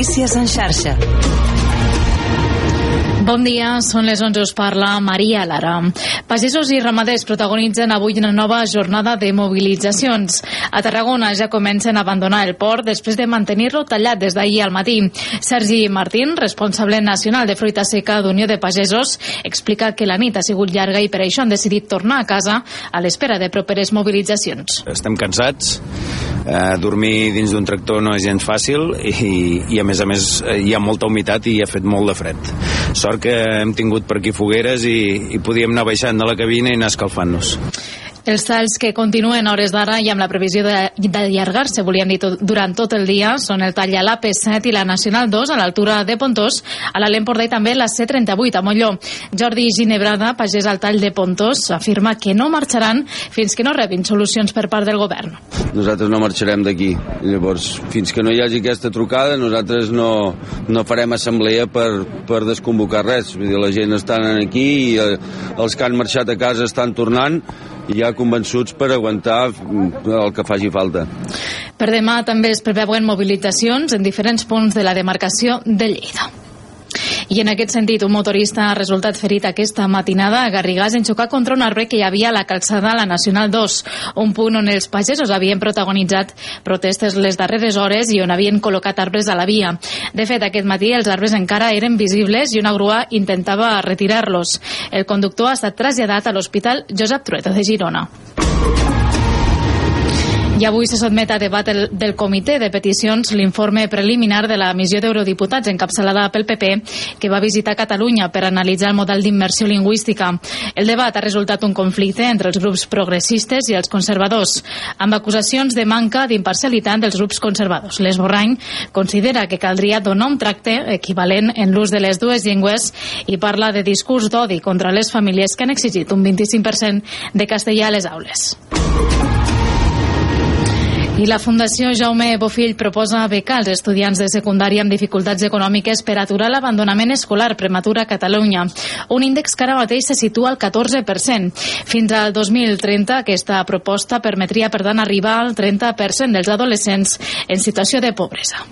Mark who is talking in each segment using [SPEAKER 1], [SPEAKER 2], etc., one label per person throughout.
[SPEAKER 1] Notícies en xarxa.
[SPEAKER 2] Bon dia, són les 11, us parla Maria Lara. Pagesos i ramaders protagonitzen avui una nova jornada de mobilitzacions. A Tarragona ja comencen a abandonar el port després de mantenir-lo tallat des d'ahir al matí. Sergi Martín, responsable nacional de fruita seca d'Unió de Pagesos, explica que la nit ha sigut llarga i per això han decidit tornar a casa a l'espera de properes mobilitzacions.
[SPEAKER 3] Estem cansats, eh, dormir dins d'un tractor no és gens fàcil i, i a més a més hi ha molta humitat i ha fet molt de fred. Sort que hem tingut per aquí fogueres i, i podíem anar baixant de la cabina i anar escalfant-nos.
[SPEAKER 2] Els talls que continuen a hores d'ara i amb la previsió d'allargar-se, volien dir tot, durant tot el dia, són el tall a l'AP7 i la Nacional 2 a l'altura de Pontós, a l'Empordà i també la C38 a Molló. Jordi Ginebrada, pagès al tall de Pontós, afirma que no marxaran fins que no rebin solucions per part del govern.
[SPEAKER 4] Nosaltres no marxarem d'aquí. Llavors, fins que no hi hagi aquesta trucada, nosaltres no, no farem assemblea per, per desconvocar res. Vull dir, la gent estan aquí i eh, els que han marxat a casa estan tornant ja convençuts per aguantar el que faci falta.
[SPEAKER 2] Per demà també es preveuen mobilitzacions en diferents punts de la demarcació de Lleida. I en aquest sentit, un motorista ha resultat ferit aquesta matinada a Garrigàs en xocar contra un arbre que hi havia a la calçada a la Nacional 2, un punt on els pagesos havien protagonitzat protestes les darreres hores i on havien col·locat arbres a la via. De fet, aquest matí els arbres encara eren visibles i una grua intentava retirar-los. El conductor ha estat traslladat a l'Hospital Josep Trueta de Girona. I avui se sotmet a debat el, del comitè de peticions l'informe preliminar de la missió d'eurodiputats encapçalada pel PP que va visitar Catalunya per analitzar el model d'immersió lingüística. El debat ha resultat un conflicte entre els grups progressistes i els conservadors, amb acusacions de manca d'imparcialitat dels grups conservadors. L'Esborrany considera que caldria donar un tracte equivalent en l'ús de les dues llengües i parla de discurs d'odi contra les famílies que han exigit un 25% de castellà a les aules. I la Fundació Jaume Bofill proposa becar als estudiants de secundària amb dificultats econòmiques per aturar l'abandonament escolar prematur a Catalunya. Un índex que ara mateix se situa al 14%. Fins al 2030 aquesta proposta permetria, per tant, arribar al 30% dels adolescents en situació de pobresa.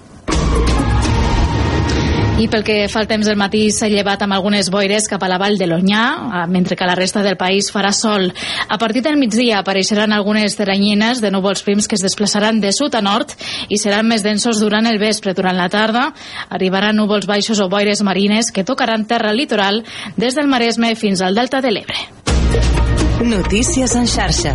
[SPEAKER 2] I pel que fa al temps del matí s'ha llevat amb algunes boires cap a la vall de l'Onyà, mentre que la resta del país farà sol. A partir del migdia apareixeran algunes teranyines de núvols prims que es desplaçaran de sud a nord i seran més densos durant el vespre. Durant la tarda arribaran núvols baixos o boires marines que tocaran terra litoral des del Maresme fins al Delta de l'Ebre.
[SPEAKER 1] Notícies en xarxa.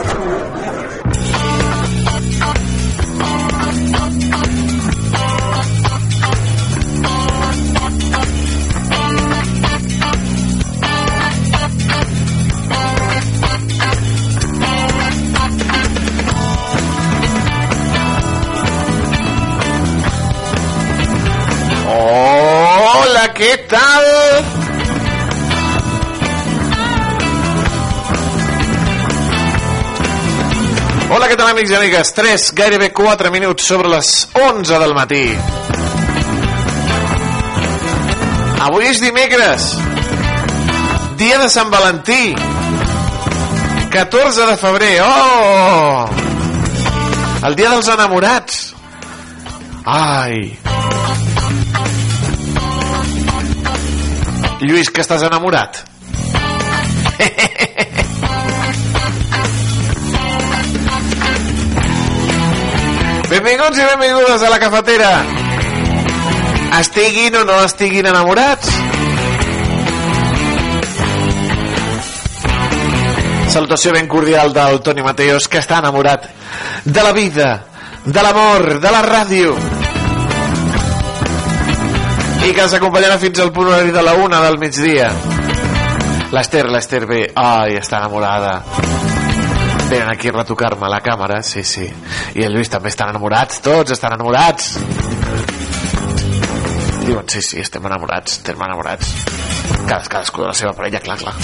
[SPEAKER 5] Amics i amigues? 3, gairebé 4 minuts sobre les 11 del matí. Avui és dimecres, dia de Sant Valentí, 14 de febrer, oh! El dia dels enamorats. Ai, Lluís, que estàs enamorat? Benvinguts i benvingudes a la cafetera. Estiguin o no estiguin enamorats. Salutació ben cordial del Toni Mateos, que està enamorat de la vida, de l'amor, de la ràdio i que ens acompanyarà fins al punt horari de la una del migdia. L'Ester, l'Ester ve, ai, està enamorada venen aquí a retocar-me la càmera sí, sí, i el Lluís també estan enamorats tots estan enamorats diuen sí, sí, estem enamorats estem enamorats Cades, cadascú de la seva parella, clar, clar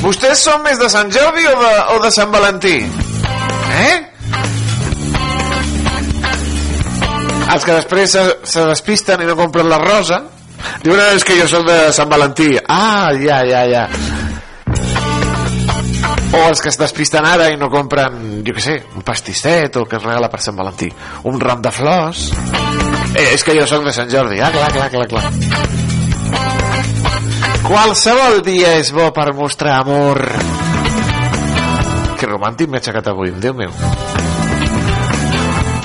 [SPEAKER 5] Vostès són més de Sant Jordi o de, o de Sant Valentí? Eh? Els que després se, se despisten i no compren la rosa diuen "Ah, és que jo soc de Sant Valentí. Ah, ja, ja, ja. O els que es despisten ara i no compren, jo què sé, un pastisset o que es regala per Sant Valentí. Un ram de flors. Eh, és que jo sóc de Sant Jordi. Ah, clar, clar, clar, clar. Qualsevol dia és bo per mostrar amor. Que romàntic m'he aixecat avui, Déu meu.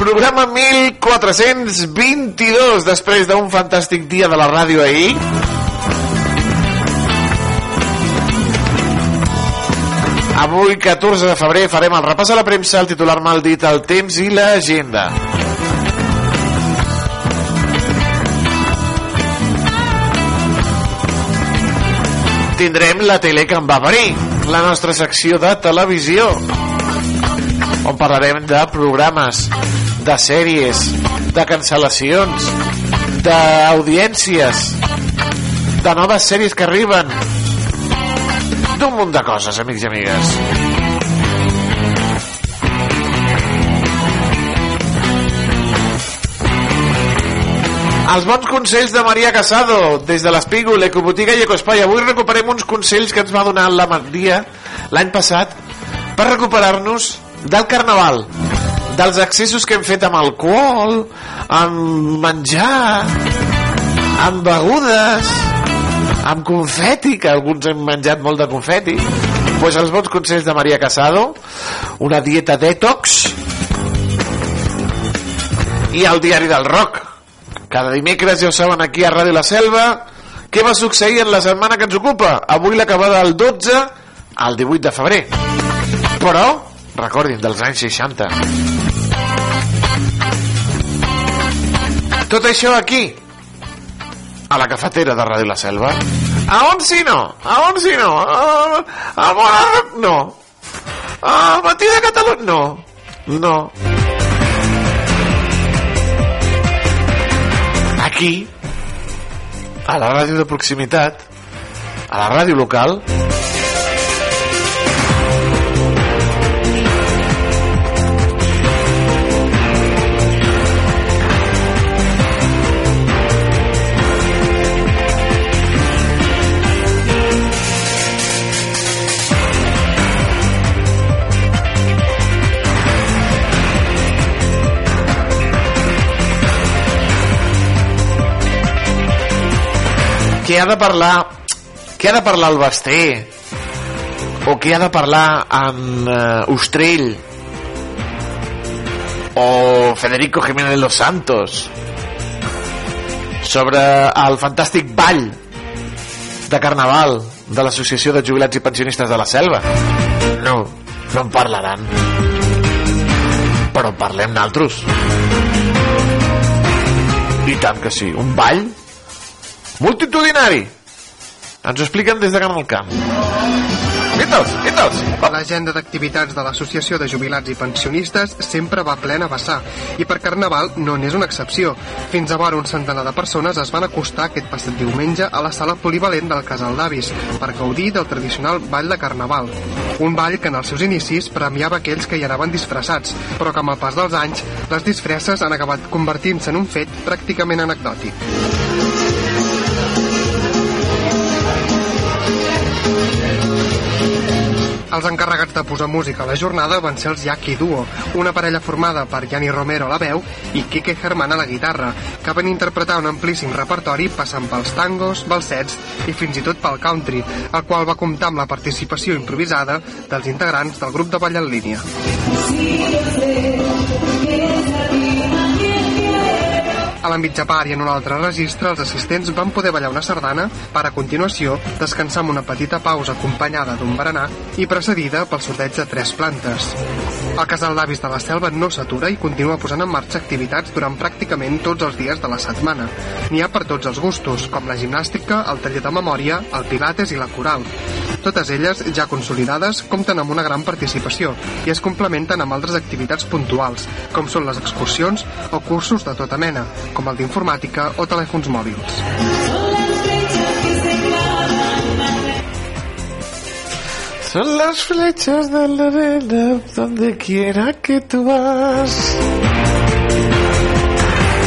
[SPEAKER 5] Programa 1422 després d'un fantàstic dia de la ràdio ahir. Avui, 14 de febrer, farem el repàs a la premsa, el titular mal dit, el temps i l'agenda. Tindrem la tele que em va parir, la nostra secció de televisió, on parlarem de programes, de sèries, de cancel·lacions, d'audiències, de noves sèries que arriben, d'un munt de coses, amics i amigues. Els bons consells de Maria Casado, des de l'Espígol, Ecobotiga i Ecoespai. Avui recuperem uns consells que ens va donar la Maria l'any passat per recuperar-nos del carnaval, dels accessos que hem fet amb alcohol, amb menjar, amb begudes, amb confeti, que alguns hem menjat molt de confeti. Pues els bons consells de Maria Casado, una dieta detox i el diari del rock. Cada dimecres, ja ho saben, aquí a Ràdio La Selva, què va succeir en la setmana que ens ocupa? Avui l'acabada del 12 al 18 de febrer. Però, recordin, dels anys 60. Tot això aquí, a la cafetera de Ràdio La Selva. A on si no? A on si no? A, a Monarroc no. A Matí de Catalunya no. No. Aquí, a la ràdio de proximitat, a la ràdio local, què ha de parlar? Què ha de parlar el Basté? O què ha de parlar en uh, Ostrell? O Federico Jiménez Los Santos? Sobre el fantàstic ball de carnaval de l'Associació de Jubilats i Pensionistes de la Selva. No, no en parlaran. Però parlem naltros. I tant que sí, un ball multitudinari ens ho expliquen des de Canal Camp Quítals, quítals
[SPEAKER 6] L'agenda d'activitats de l'Associació de Jubilats i Pensionistes sempre va plena a vessar i per Carnaval no n'és una excepció. Fins a vora un centenar de persones es van acostar aquest passat diumenge a la sala polivalent del Casal d'Avis per gaudir del tradicional ball de Carnaval. Un ball que en els seus inicis premiava aquells que hi anaven disfressats, però que amb el pas dels anys les disfresses han acabat convertint-se en un fet pràcticament anecdòtic. Els encarregats de posar música a la jornada van ser els Yaki Duo, una parella formada per Yanni Romero a la veu i Kike Germán a la guitarra, que van interpretar un amplíssim repertori passant pels tangos, balsets i fins i tot pel country, el qual va comptar amb la participació improvisada dels integrants del grup de ball en línia. A la mitja part i en un altre registre, els assistents van poder ballar una sardana per a continuació descansar amb una petita pausa acompanyada d'un berenar i precedida pel sorteig de tres plantes. El casal d'avis de la selva no s'atura i continua posant en marxa activitats durant pràcticament tots els dies de la setmana. N'hi ha per tots els gustos, com la gimnàstica, el taller de memòria, el pilates i la coral. Totes elles, ja consolidades, compten amb una gran participació i es complementen amb altres activitats puntuals, com són les excursions o cursos de tota mena, com el d'informàtica o telèfons mòbils.
[SPEAKER 5] Son las flechas de la arena donde quiera que tu vas.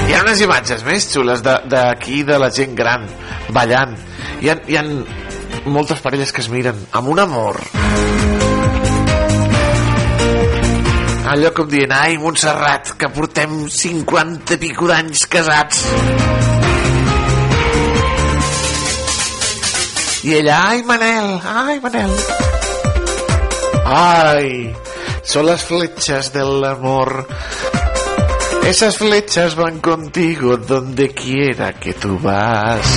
[SPEAKER 5] Hi ha unes imatges més xules d'aquí de, de la gent gran ballant. Hi ha, hi ha moltes parelles que es miren amb un amor. Allò com dient, ai, Montserrat, que portem 50 i pico d'anys casats. I ella, ai, Manel, ai, Manel. Ay, son las flechas del amor. Esas flechas van contigo donde quiera que tú vas.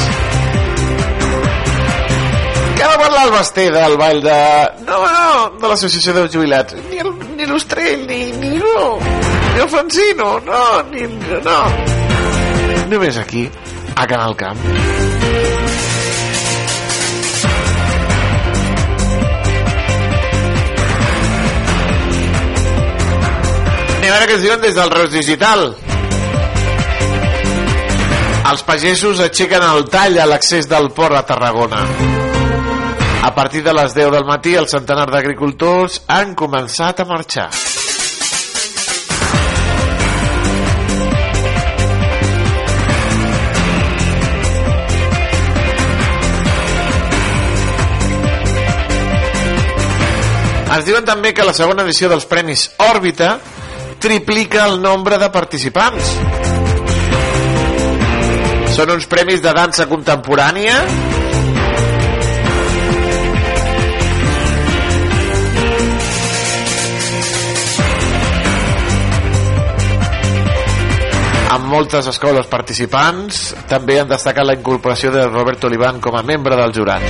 [SPEAKER 5] Què va parlar el Basté del ball de... No, no, de l'associació de jubilats. Ni el- ni l'Ostrell, ni, ni no. Ni el Francino, no, ni... No. Només aquí, a Canal Camp. Anem a veure què ens diuen des del Reus Digital. Els pagesos aixequen el tall a l'accés del port a Tarragona. A partir de les 10 del matí, el centenar d'agricultors han començat a marxar. Ens diuen també que la segona edició dels Premis Òrbita triplica el nombre de participants. Són uns premis de dansa contemporània amb moltes escoles participants també han destacat la incorporació de Roberto Olivan com a membre del jurat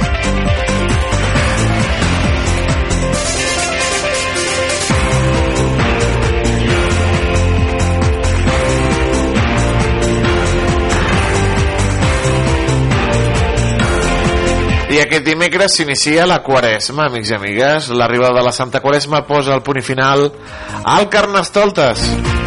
[SPEAKER 5] I aquest dimecres s'inicia la Quaresma, amics i amigues. L'arribada de la Santa Quaresma posa el punt final al Carnestoltes. Ja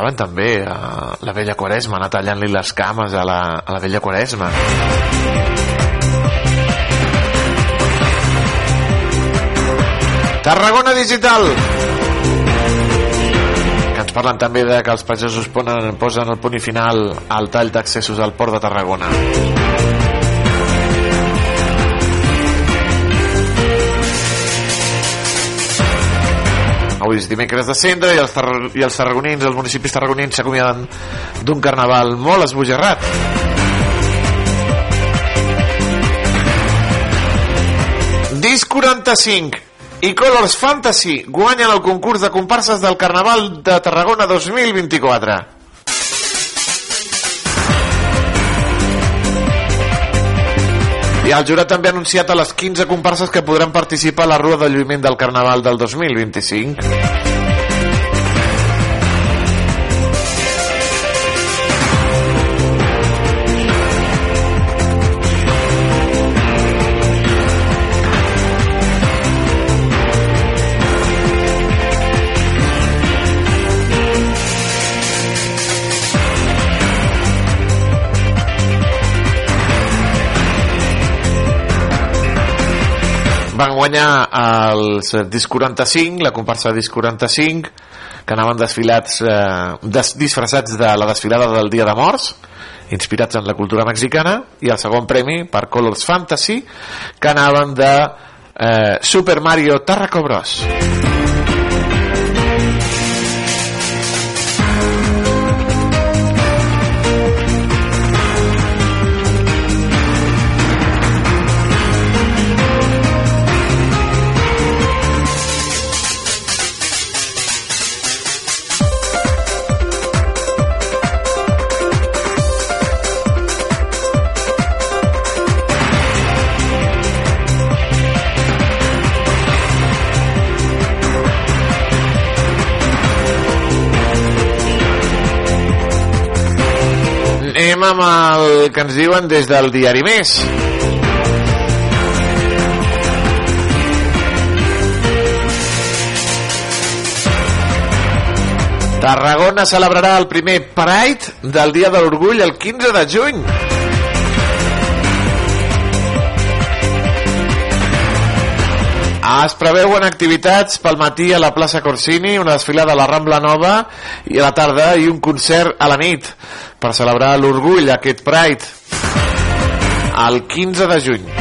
[SPEAKER 5] saben també, eh, la vella Quaresma, anar tallant-li les cames a la, a la vella Quaresma. Tarragona Digital que ens parlen també de que els pagesos ponen, posen el punt i final al tall d'accessos al port de Tarragona Avui és dimecres de cendre i els, i els tarragonins, els municipis tarragonins s'acomiaden d'un carnaval molt esbojarrat. Disc 45 i Colors Fantasy guanyen el concurs de comparses del Carnaval de Tarragona 2024. I el jurat també ha anunciat a les 15 comparses que podran participar a la Rua de Lluïment del Carnaval del 2025. Van guanyar els Disc 45, la comparsa Disc 45, que anaven desfilats, eh, des, disfressats de la desfilada del Dia de Morts, inspirats en la cultura mexicana, i el segon premi per Colors Fantasy, que anaven de eh, Super Mario Tarraco Bros. anem amb el que ens diuen des del diari Més. Tarragona celebrarà el primer Pride del Dia de l'Orgull el 15 de juny. Es preveuen activitats pel matí a la plaça Corsini, una desfilada a la Rambla Nova i a la tarda i un concert a la nit per celebrar l'orgull, aquest Pride, el 15 de juny.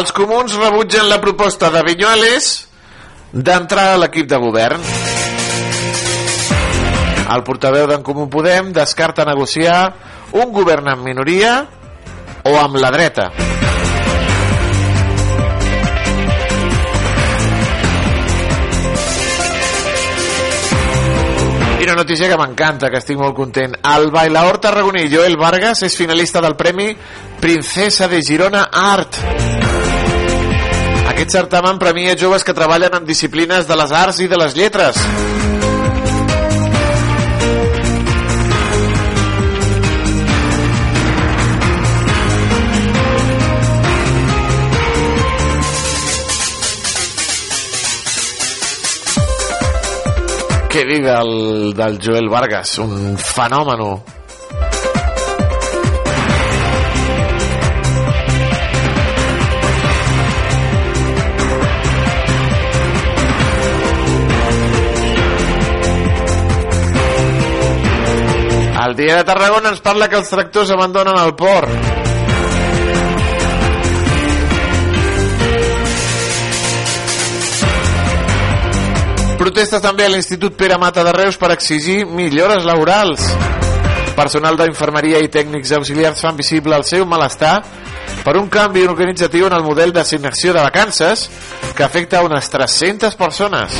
[SPEAKER 5] Els comuns rebutgen la proposta de Vinyuales d'entrar a l'equip de govern. El portaveu d'en Comú Podem descarta negociar un govern en minoria o amb la dreta. I una notícia que m'encanta, que estic molt content. El bailaor tarragoní Joel Vargas és finalista del Premi Princesa de Girona Art. Aquest certamen premia joves que treballen en disciplines de les arts i de les lletres. Què dir del, del Joel Vargas? Un fenòmeno. El dia de Tarragona ens parla que els tractors abandonen el port. Protestes també a l'Institut Pere Mata de Reus per exigir millores laborals. Personal d'infermeria i tècnics auxiliars fan visible el seu malestar per un canvi organitzatiu en el model d'assignació de vacances que afecta a unes 300 persones.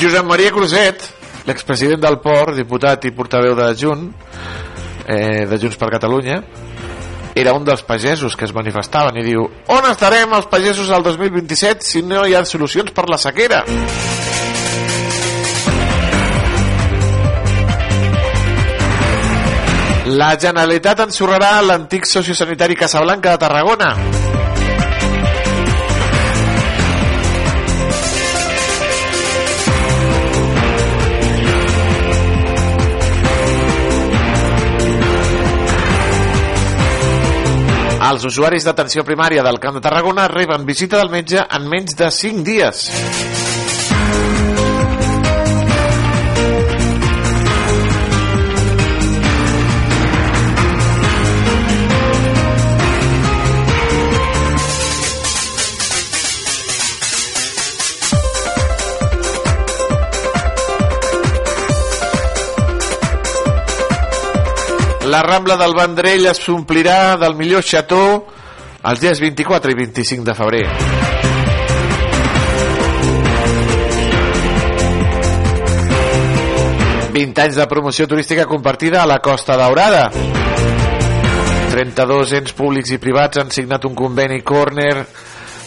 [SPEAKER 5] Josep Maria Cruzet, l'expresident del Port, diputat i portaveu de Junt, eh, de Junts per Catalunya, era un dels pagesos que es manifestaven i diu on estarem els pagesos al 2027 si no hi ha solucions per la sequera? La Generalitat ensorrarà l'antic sociosanitari Casablanca de Tarragona. Els usuaris d'atenció primària del Camp de Tarragona reben visita del metge en menys de 5 dies. Rambla del Vendrell es omplirà del millor xató els dies 24 i 25 de febrer. Vint anys de promoció turística compartida a la Costa Daurada. 32 ens públics i privats han signat un conveni Corner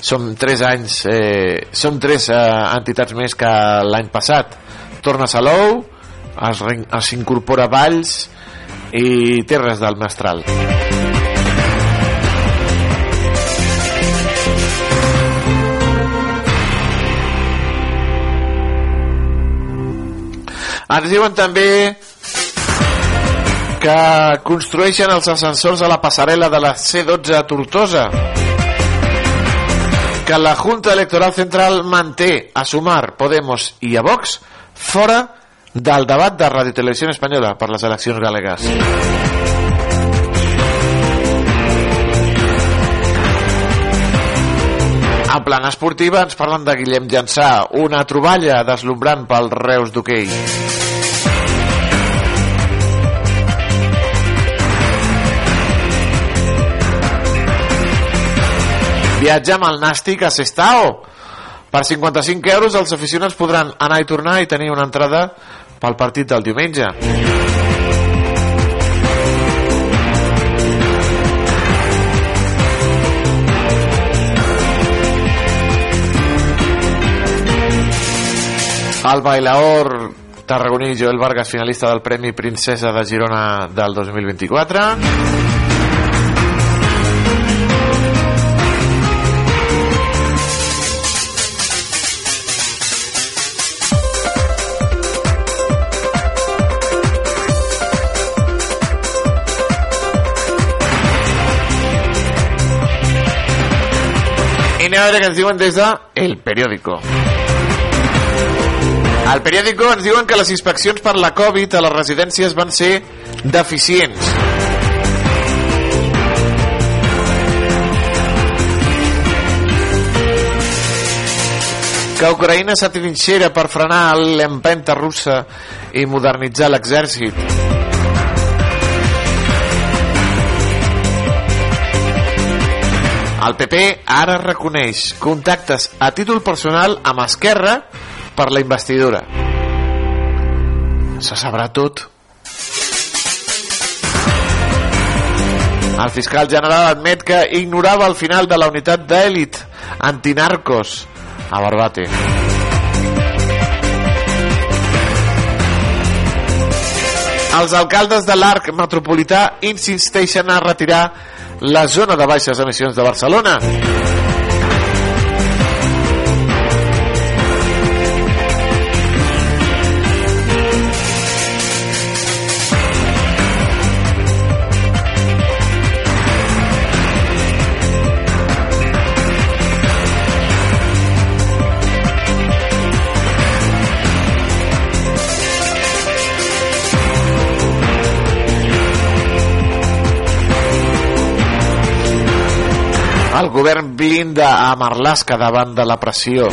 [SPEAKER 5] som 3 anys eh, som 3 eh, entitats més que l'any passat torna Salou es, es incorpora Valls i Terres del Mestral. Ens diuen també que construeixen els ascensors a la passarel·la de la C12 a Tortosa que la Junta Electoral Central manté a Sumar, Podemos i a Vox fora del debat de Radio Televisió Espanyola per les eleccions galegues. En plan esportiva ens parlen de Guillem Llançà, una troballa deslumbrant pel Reus d'hoquei. Viatge amb el Nàstic a Sestao. Per 55 euros els aficionats podran anar i tornar i tenir una entrada pel partit del diumenge. El bailaor tarragoní Joel Vargas, finalista del Premi Princesa de Girona del 2024. I anem a veure què ens diuen des de El Periódico. Al periòdico ens diuen que les inspeccions per la Covid a les residències van ser deficients. Que Ucraïna s'atrinxera per frenar l'empenta russa i modernitzar l'exèrcit. El PP ara reconeix contactes a títol personal amb Esquerra per la investidura. Se sabrà tot. El fiscal general admet que ignorava el final de la unitat d'èlit antinarcos a Barbate. Els alcaldes de l'arc metropolità insisteixen a retirar la zona de baixes emissions de Barcelona. El govern blinda a Marlaska davant de la pressió.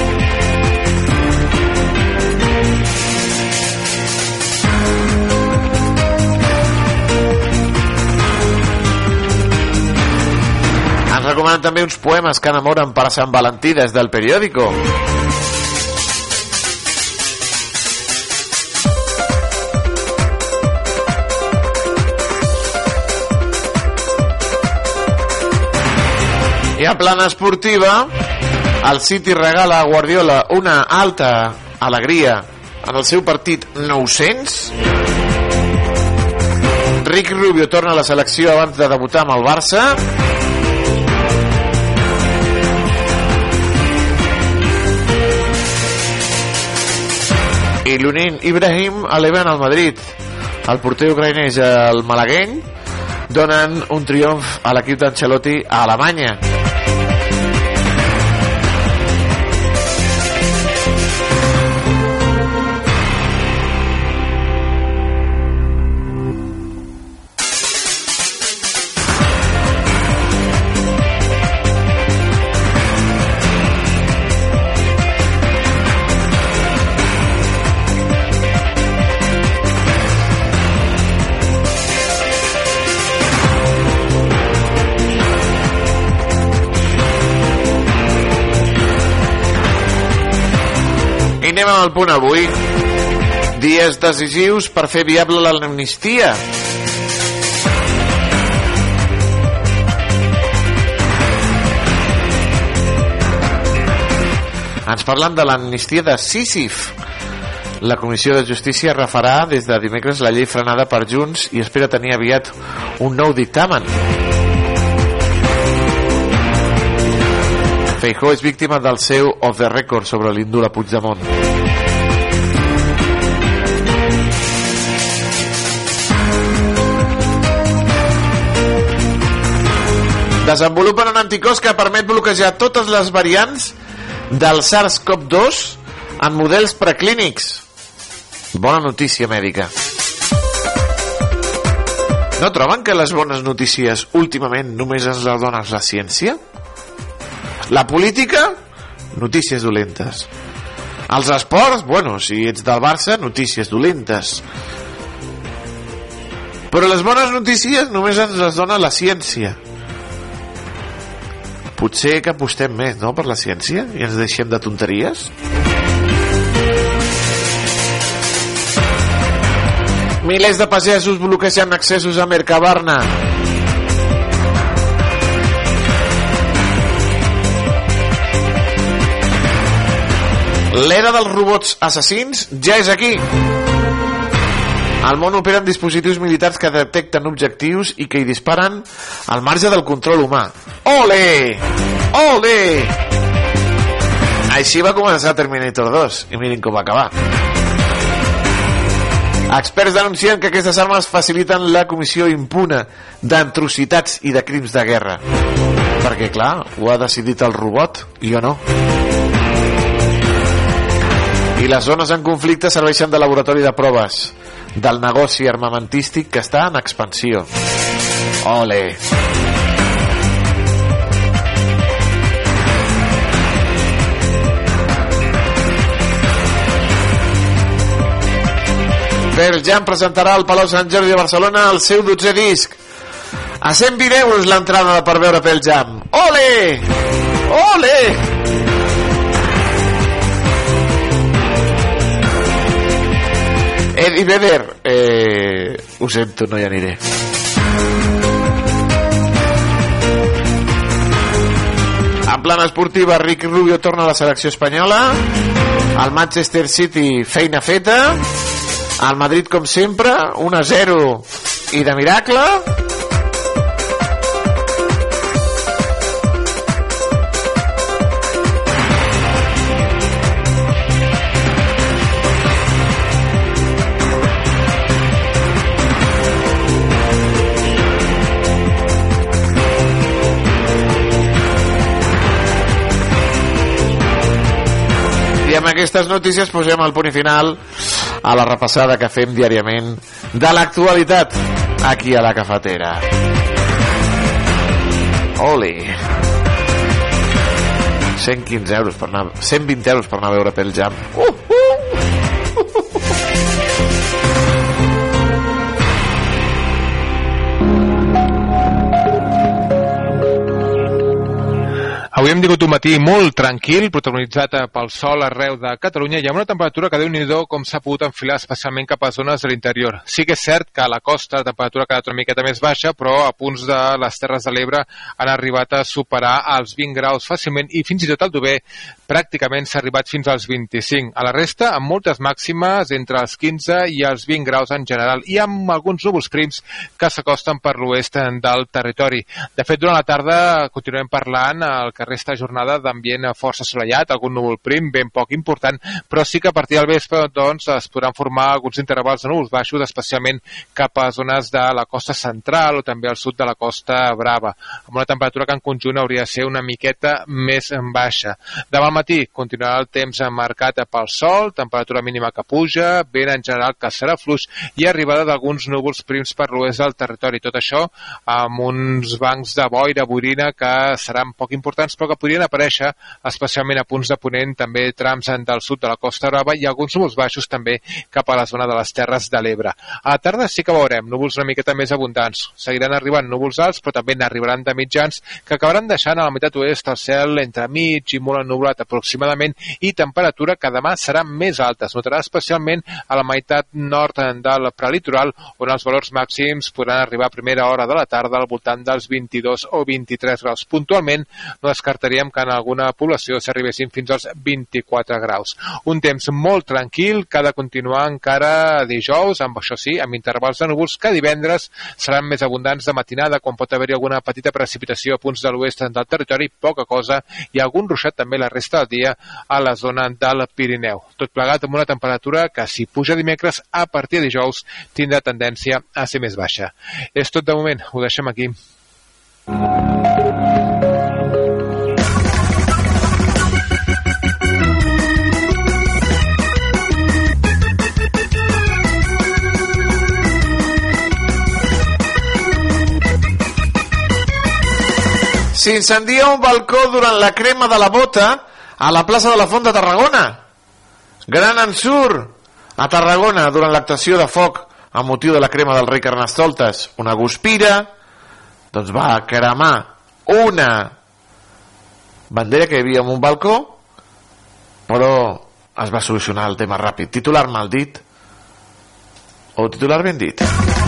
[SPEAKER 5] Ens recomanen també uns poemes que enamoren per a Sant Valentí des del periòdico. I a plana esportiva, el City regala a Guardiola una alta alegria en el seu partit 900. Rick Rubio torna a la selecció abans de debutar amb el Barça. I l'Unin Ibrahim eleven al Madrid. El porter ucraïnès, el malagueny, donen un triomf a l'equip d'Ancelotti a Alemanya. Amb el punt avui. Dies decisius per fer viable l'amnistia. Ens parlen de l'amnistia de Sísif. La Comissió de Justícia refarà des de dimecres la llei frenada per Junts i espera tenir aviat un nou dictamen. Feijó és víctima del seu off the record sobre l'indult a Puigdemont. Desenvolupen un anticòs que permet bloquejar totes les variants del SARS-CoV-2 en models preclínics. Bona notícia mèdica. No troben que les bones notícies últimament només ens les dona la ciència? La política, notícies dolentes. Els esports, bueno, si ets del Barça, notícies dolentes. Però les bones notícies només ens les dona la ciència. Potser que apostem més, no?, per la ciència i ens deixem de tonteries. Milers de pagesos bloquegen accessos a Mercabarna. L'era dels robots assassins ja és aquí. Al món operen dispositius militars que detecten objectius i que hi disparen al marge del control humà. Ole! Ole! Així va començar Terminator 2 i mirin com va acabar. Experts denuncien que aquestes armes faciliten la comissió impuna d'atrocitats i de crims de guerra. Perquè, clar, ho ha decidit el robot i jo no. I les zones en conflicte serveixen de laboratori de proves del negoci armamentístic que està en expansió. Ole! Pearl Jam presentarà al Palau Sant Jordi de Barcelona el seu 12è disc. A 120 euros l'entrada per veure Pearl Jam. Ole! Ole! Eddie Vedder, eh, ho sento, no hi aniré. En plan esportiva, Ricky Rubio torna a la selecció espanyola. El Manchester City, feina feta. El Madrid, com sempre, 1 a 0 i de miracle. Aquestes notícies posem el punt i final a la repassada que fem diàriament de l'actualitat aquí a la cafetera. Oli! 115 euros per anar... 120 euros per anar a veure pel jam. Uh!
[SPEAKER 7] Avui hem tingut un matí molt tranquil, protagonitzat pel sol arreu de Catalunya i amb una temperatura que déu nhi com s'ha pogut enfilar especialment cap a zones de l'interior. Sí que és cert que a la costa la temperatura ha quedat una miqueta més baixa, però a punts de les Terres de l'Ebre han arribat a superar els 20 graus fàcilment i fins i tot al Dober pràcticament s'ha arribat fins als 25. A la resta, amb moltes màximes entre els 15 i els 20 graus en general i amb alguns núvols prims que s'acosten per l'oest del territori. De fet, durant la tarda continuem parlant el que resta jornada d'ambient força assolellat, algun núvol prim, ben poc important, però sí que a partir del vespre doncs, es podran formar alguns intervals de núvols baixos, especialment cap a zones de la costa central o també al sud de la costa brava, amb una temperatura que en conjunt hauria de ser una miqueta més baixa. Demà matí continuarà el temps marcat pel sol, temperatura mínima que puja, vent en general que serà fluix i arribada d'alguns núvols prims per l'oest del territori. Tot això amb uns bancs de boira, boirina, que seran poc importants però que podrien aparèixer especialment a punts de ponent, també trams del sud de la Costa Brava i alguns núvols baixos també cap a la zona de les Terres de l'Ebre. A la tarda sí que veurem núvols una miqueta més abundants. Seguiran arribant núvols alts, però també n'arribaran de mitjans que acabaran deixant a la meitat oest el cel entre mig i molt ennublat aproximadament i temperatura que demà serà més alta. Es notarà especialment a la meitat nord del prelitoral on els valors màxims podran arribar a primera hora de la tarda al voltant dels 22 o 23 graus. Puntualment no descartaríem que en alguna població s'arribessin fins als 24 graus. Un temps molt tranquil que ha de continuar encara dijous, amb això sí, amb intervals de núvols que divendres seran més abundants de matinada, quan pot haver-hi alguna petita precipitació a punts de l'oest del territori, poca cosa, i algun ruixat també la resta del dia a la zona del Pirineu. Tot plegat amb una temperatura que, si puja dimecres, a partir de dijous tindrà tendència a ser més baixa. És tot de moment, ho deixem aquí.
[SPEAKER 5] S'incendia un balcó durant la crema de la bota a la plaça de la Font de Tarragona. Gran ensurt a Tarragona durant l'actuació de foc amb motiu de la crema del rei Carnestoltes. Una guspira doncs va cremar una bandera que hi havia en un balcó però es va solucionar el tema ràpid titular mal dit o titular ben dit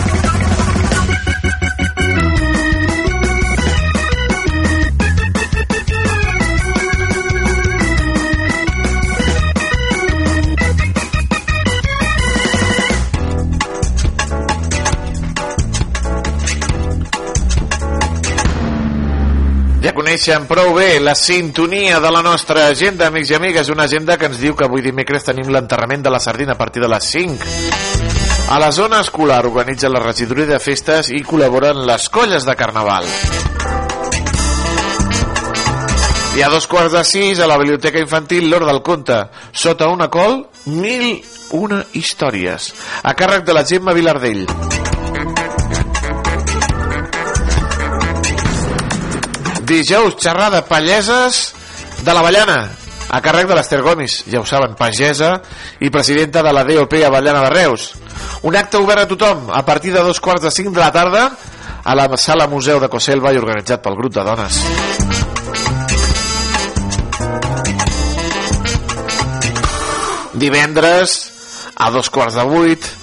[SPEAKER 5] coneixen prou bé la sintonia de la nostra agenda, amics i amigues, una agenda que ens diu que avui dimecres tenim l'enterrament de la sardina a partir de les 5. A la zona escolar organitza la regidoria de festes i col·laboren les colles de carnaval. I a dos quarts de sis, a la biblioteca infantil L'Hora del Conte, sota una col, mil una històries, a càrrec de la Gemma Vilardell. Dijous, xerrada Palleses de la Vallana, a càrrec de l'Ester Gomis, ja ho saben, pagesa i presidenta de la DOP Avellana de Reus. Un acte obert a tothom a partir de dos quarts de cinc de la tarda a la sala Museu de Coselva i organitzat pel grup de dones. Divendres, a dos quarts de vuit,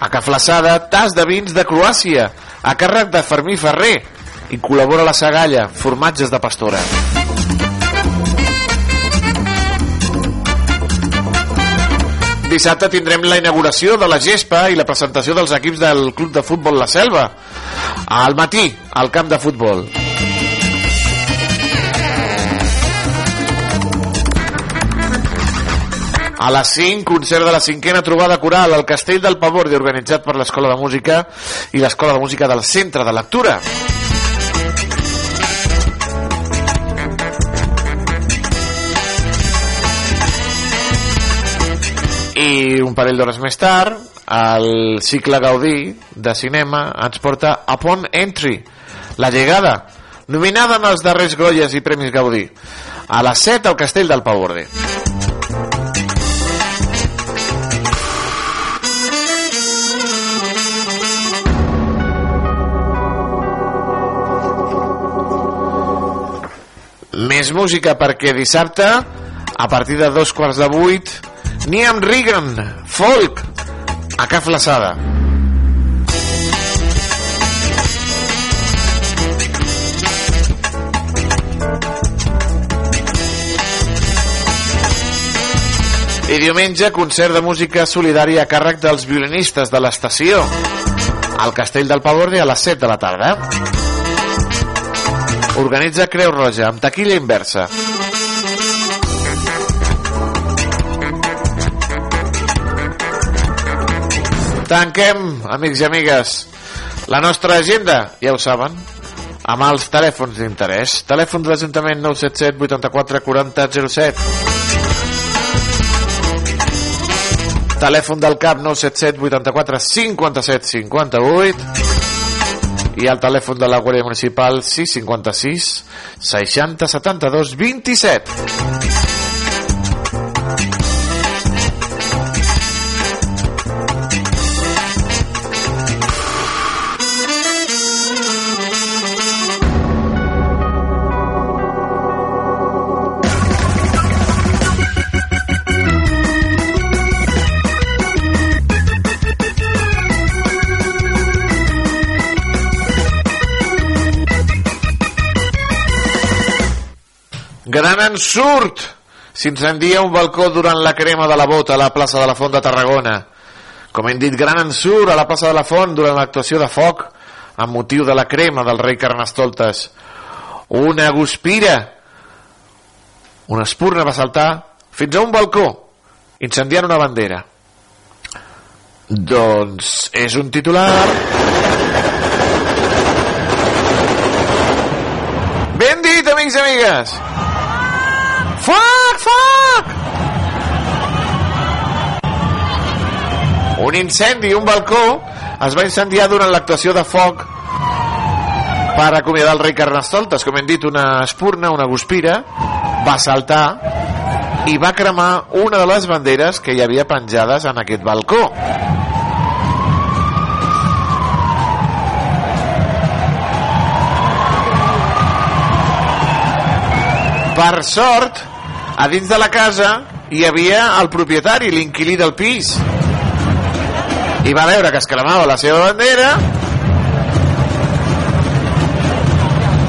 [SPEAKER 5] a Caflaçada, tas de vins de Croàcia, a càrrec de Fermí Ferrer, i col·labora la Sagalla, formatges de pastora. Dissabte tindrem la inauguració de la gespa i la presentació dels equips del Club de Futbol La Selva. Al matí, al camp de futbol. A les 5, concert de la cinquena trobada coral al Castell del Pavor, organitzat per l'Escola de Música i l'Escola de Música del Centre de Lectura. I un parell d'hores més tard el cicle Gaudí de cinema ens porta Upon Entry la llegada nominada en els darrers Goyes i Premis Gaudí. A les 7 al Castell del Pavorde més música perquè dissabte a partir de dos quarts de vuit Niam Regan, folk, a Ca Flaçada. I diumenge, concert de música solidària a càrrec dels violinistes de l'estació al Castell del Pavorde a les 7 de la tarda. Organitza Creu Roja amb taquilla inversa. Tanquem, amics i amigues, la nostra agenda, ja ho saben, amb els telèfons d'interès. Telèfon de l'Ajuntament 977 84 40 07. Telèfon del CAP 977 84 57 58 i el telèfon de la Guàrdia Municipal 656 60 72 27. Ensurt! S'incendia un balcó durant la crema de la bota a la plaça de la Font de Tarragona. Com hem dit, gran ensurt a la plaça de la Font durant l'actuació de foc amb motiu de la crema del rei Carnestoltes. Una guspira, una espurna va saltar fins a un balcó, incendiant una bandera. Doncs és un titular... Ben dit, amics i amigues! Un incendi, un balcó, es va incendiar durant l'actuació de foc per acomiadar el rei Carnestoltes. Com hem dit, una espurna, una guspira, va saltar i va cremar una de les banderes que hi havia penjades en aquest balcó. Per sort, a dins de la casa hi havia el propietari, l'inquilí del pis. I va veure que es cremava la seva bandera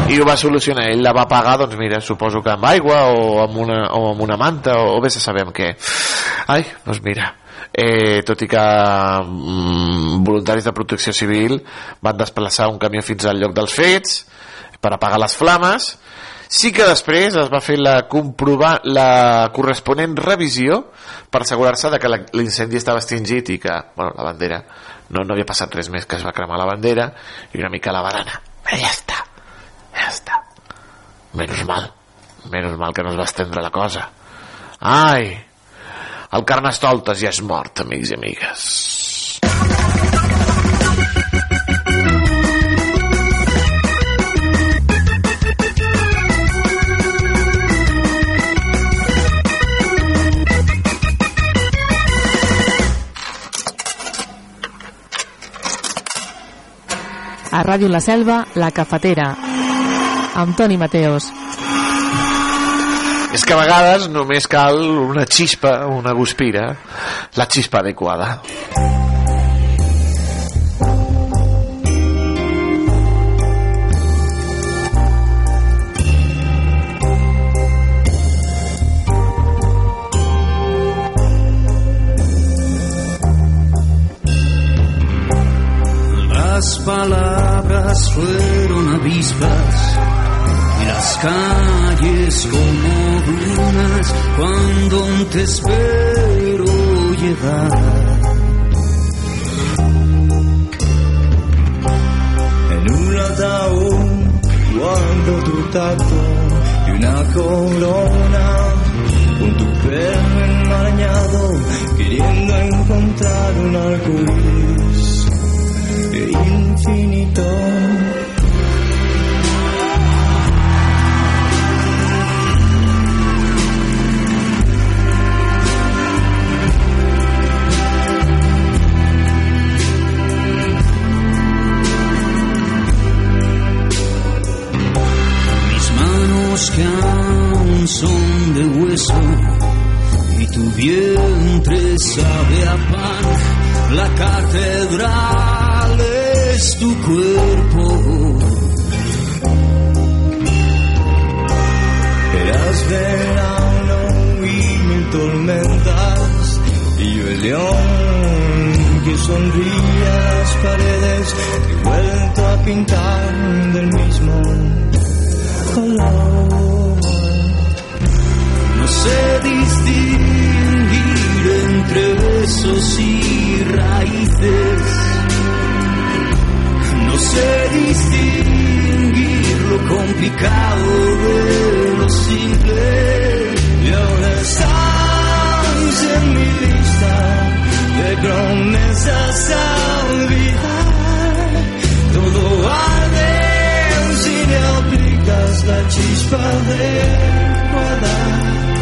[SPEAKER 5] i ho va solucionar. Ell la va pagar, doncs mira, suposo que amb aigua o amb una, o amb una manta o, o vés a saber amb què. Ai, doncs mira, eh, tot i que mm, voluntaris de protecció civil van desplaçar un camió fins al lloc dels fets per apagar les flames sí que després es va fer la, comprovar, la corresponent revisió per assegurar-se de que l'incendi estava extingit i que bueno, la bandera no, no havia passat res més que es va cremar la bandera i una mica la barana ja està, ja està. Menys mal. Menys mal que no es va estendre la cosa. Ai el Carnestoltes ja és mort, amics i amigues.
[SPEAKER 8] A Ràdio La Selva, La Cafetera. Amb Toni Mateos.
[SPEAKER 5] És que a vegades només cal una xispa, una guspira, la xispa adequada.
[SPEAKER 9] Las palabras fueron avispas y las calles como brunas cuando te espero llegar.
[SPEAKER 10] En un ataúd guardo tu tacto y una corona con tu pelo enmarañado queriendo encontrar un arco 比你懂 sonríe las paredes que he vuelto a pintar del mismo color.
[SPEAKER 9] No sé distinguir entre besos y raíces. No sé distinguir lo complicado de lo simple.
[SPEAKER 10] Y ahora estás en mi lista de promesas a olvidar. Todo arde si le aplicas la chispa adecuada.
[SPEAKER 9] fuego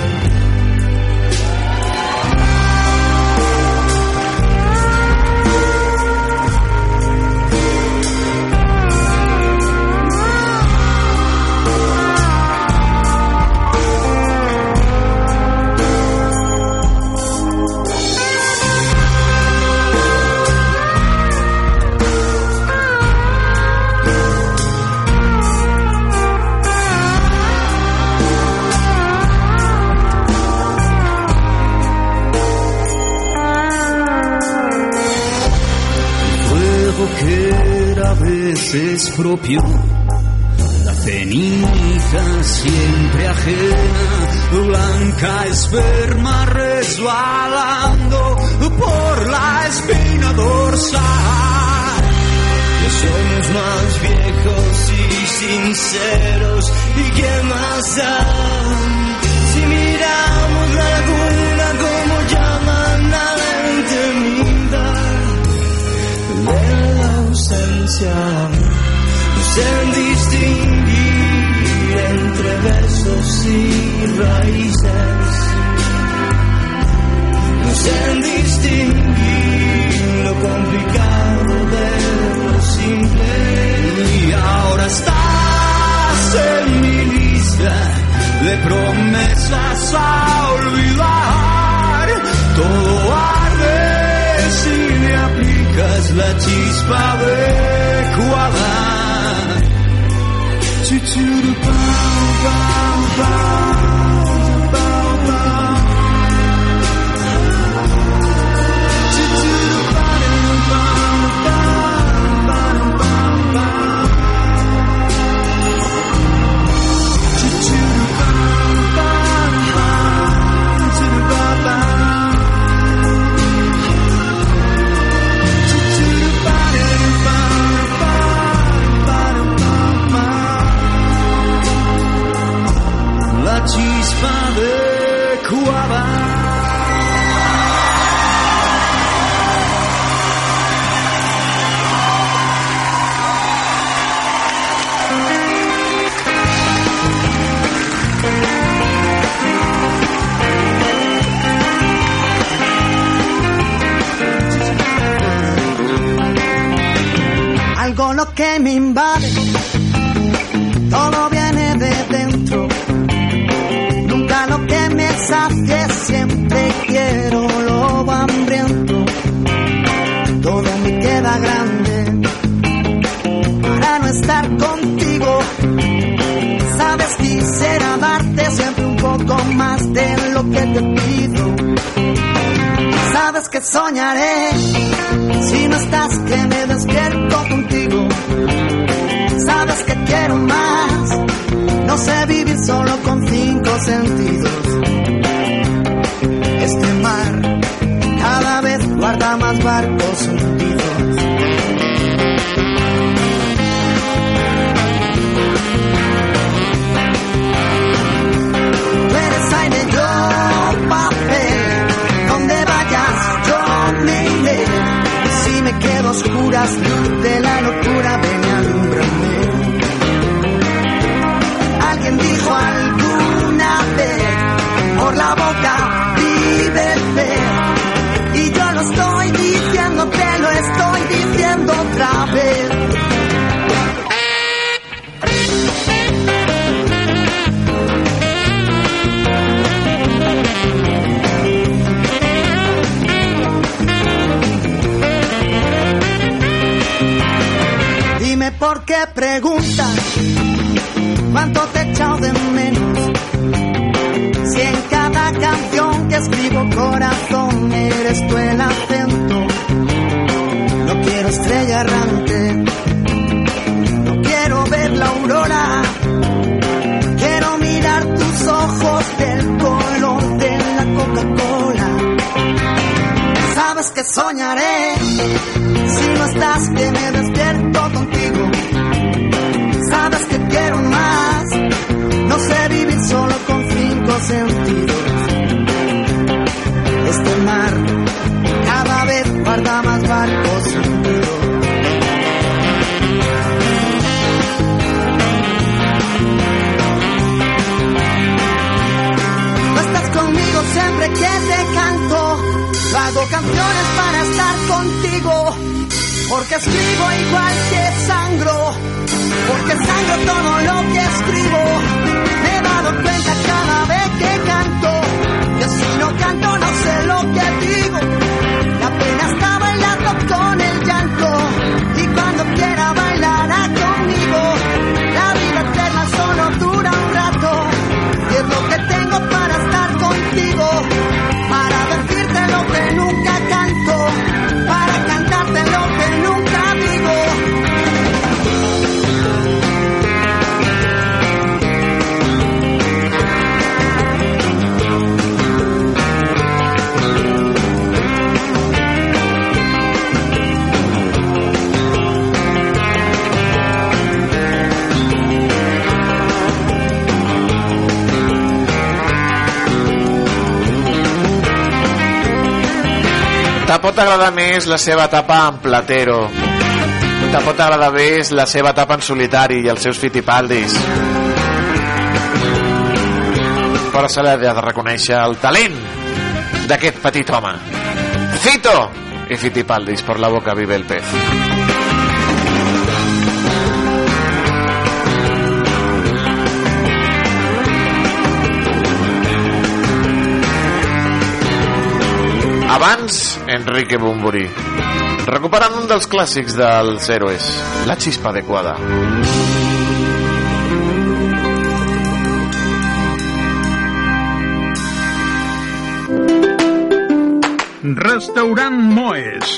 [SPEAKER 9] propio, la ceniza siempre ajena, blanca esperma resbalando por la espina dorsal.
[SPEAKER 10] Ya somos más viejos y sinceros y qué más da si miramos la laguna como llaman a la intimidad de la ausencia ser distinguir entre versos y raíces, no ser distinguir lo complicado de lo simple.
[SPEAKER 9] Y ahora estás en mi lista de promesas a olvidar,
[SPEAKER 10] todo arde si le aplicas la chispa adecuada. you to the bow, bow, bow. fa de cua
[SPEAKER 11] algo lo que me invade. que soñaré. Si no estás, que me despierto contigo. Sabes que quiero más. No sé vivir solo con cinco sentidos. Este mar cada vez guarda más barcos oscuras de la locura. soñaré. escribo igual que sangro, porque sangro todo lo que escribo. Me he dado cuenta cada vez que canto.
[SPEAKER 5] Te pot agradar més la seva etapa en Platero. Te pot agradar més la seva etapa en solitari i els seus fitipaldis. Però se l'ha de reconèixer el talent d'aquest petit home. Cito i Fitipaldis, per la boca vive el pez. Abans Enrique Bumburi. Recuperant un dels clàssics dels héroes, la xispa adequada.
[SPEAKER 12] Restaurant Moes.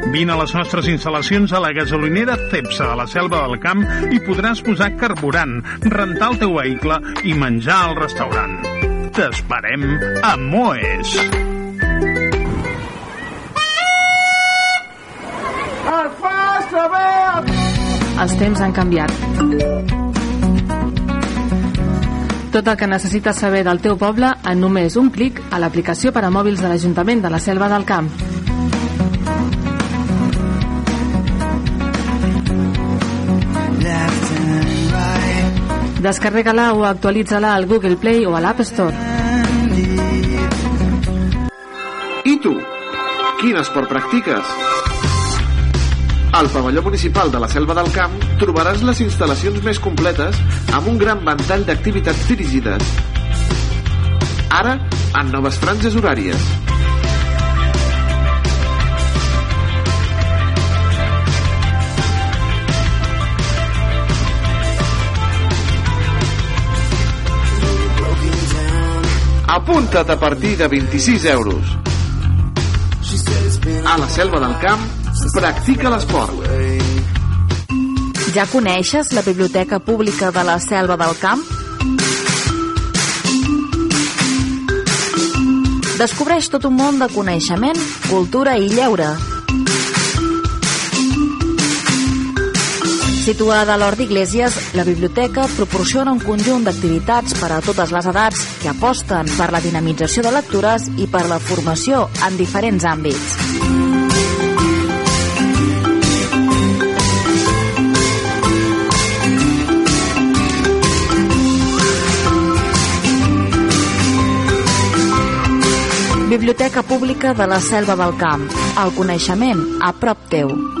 [SPEAKER 12] Vine a les nostres instal·lacions a la gasolinera Cepsa de la Selva del Camp i podràs posar carburant, rentar el teu vehicle i menjar al restaurant. T'esperem a Moes.
[SPEAKER 10] El fa saber...
[SPEAKER 8] Els temps han canviat. Tot el que necessites saber del teu poble en només un clic a l'aplicació per a mòbils de l'Ajuntament de la Selva del Camp. Descarrega-la o actualitza-la al Google Play o a l'App Store.
[SPEAKER 5] I tu? Quin esport practiques? Al pavelló municipal de la Selva del Camp trobaràs les instal·lacions més completes amb un gran ventall d'activitats dirigides. Ara, en noves franges horàries. Apunta't a partir de 26 euros. A la Selva del Camp, practica l'esport.
[SPEAKER 13] Ja coneixes la Biblioteca Pública de la Selva del Camp? Descobreix tot un món de coneixement, cultura i lleure. Situada a l'Hort d'Iglésies, la biblioteca proporciona un conjunt d'activitats per a totes les edats que aposten per la dinamització de lectures i per la formació en diferents àmbits. Biblioteca Pública de la Selva del Camp. El coneixement a prop teu.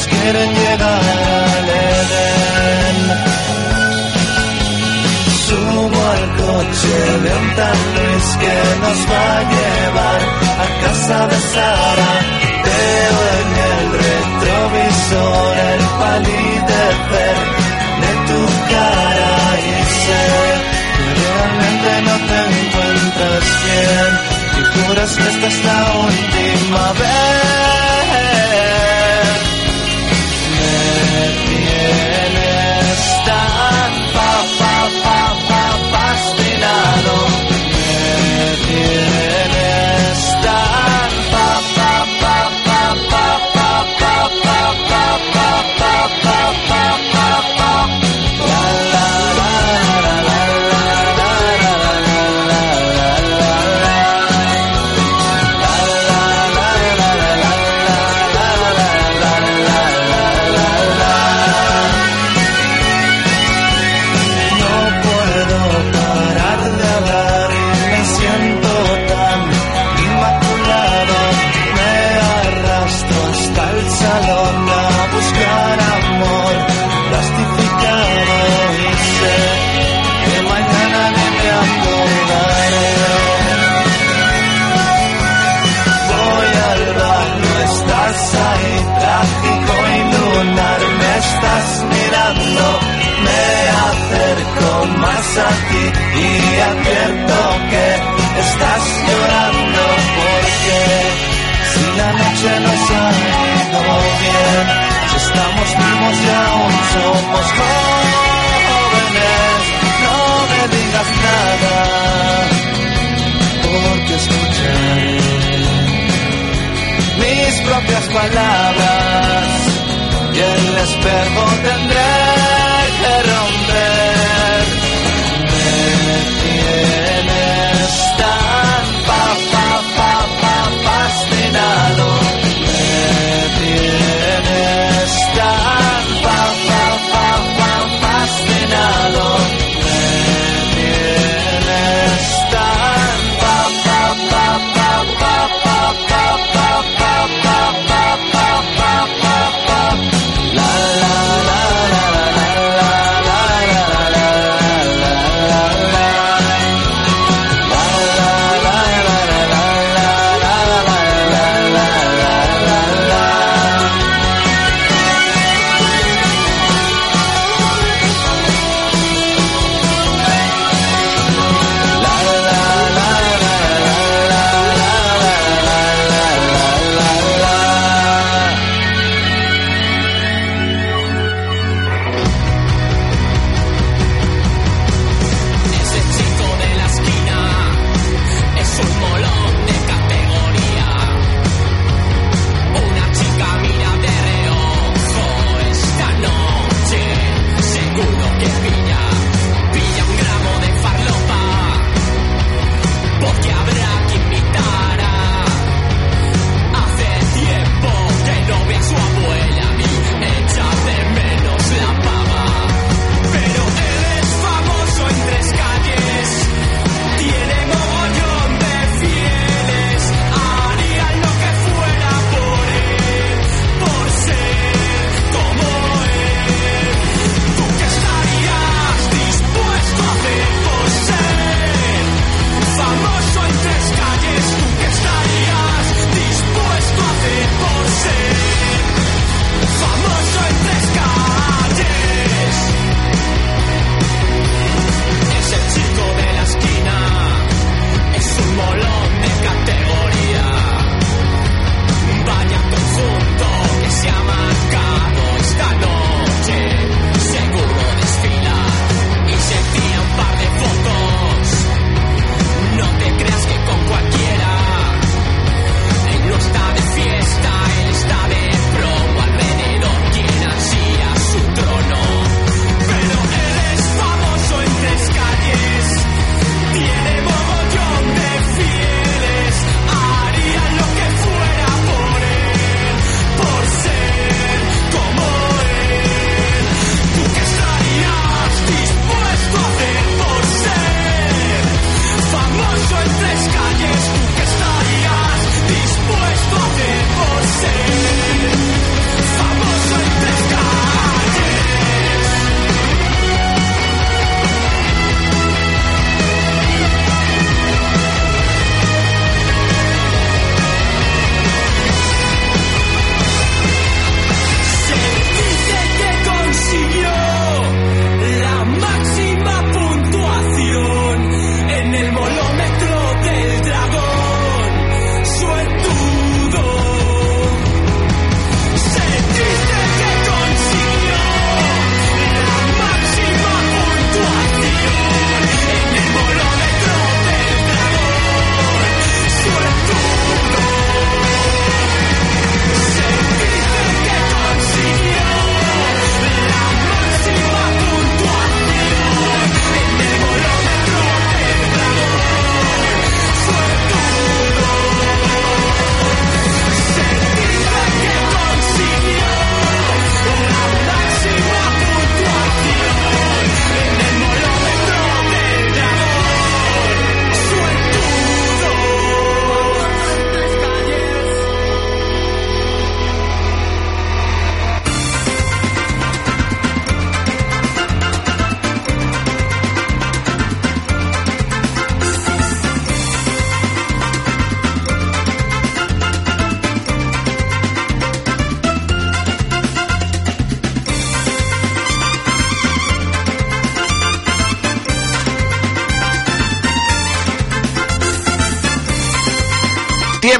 [SPEAKER 10] Todos quieren llegar al Edén. Subo al coche de un tal Luis que nos va a llevar a casa de Sara. Veo en el retrovisor el palidecer de tu cara y sé que realmente no te encuentras bien y juras que esta es la última vez. Palabras y el espejo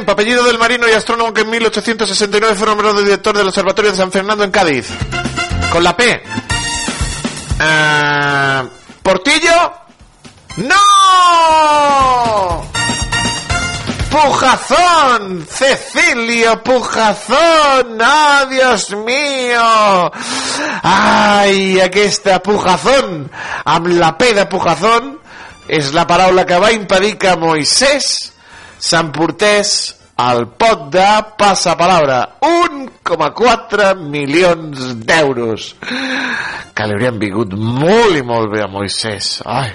[SPEAKER 5] Tiempo, apellido del marino y astrónomo que en 1869 fue nombrado director del Observatorio de San Fernando en Cádiz. Con la P. Ah, ¿Portillo? ¡No! Pujazón, Cecilio Pujazón, ¡ah, Dios mío! Ai, aquesta Pujazón, amb la P de Pujazón, és la paraula que va impedir que Moisès s'emportés el pot de passapalabra. 1,4 milions d'euros. Que li haurien vingut molt i molt bé a Moisès Ai,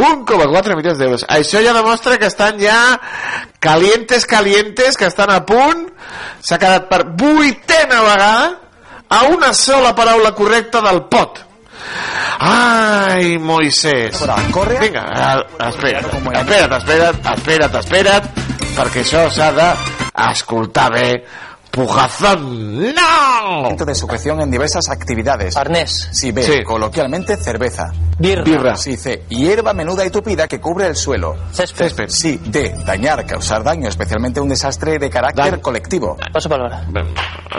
[SPEAKER 5] 1,4 milions d'euros. Això ja demostra que estan ja calientes, calientes que estan a punt. S'ha quedat per vuitena vegada a una sola paraula correcta del pot Ai, Moisès.
[SPEAKER 14] corre.
[SPEAKER 5] Vinga, eh, espera't, espera't, espera't, espera't, espera't, perquè això s'ha d'escoltar bé. Pujazón. ¡No!
[SPEAKER 14] de sujeción en diversas actividades. Arnés. Sí, B.
[SPEAKER 5] Sí.
[SPEAKER 14] Coloquialmente, cerveza.
[SPEAKER 5] Birra. Birra.
[SPEAKER 14] Sí, C. Hierba menuda y tupida que cubre el suelo.
[SPEAKER 5] Césped.
[SPEAKER 14] Sí, D. Dañar, causar daño, especialmente un desastre de carácter colectivo.
[SPEAKER 5] Paso palabra.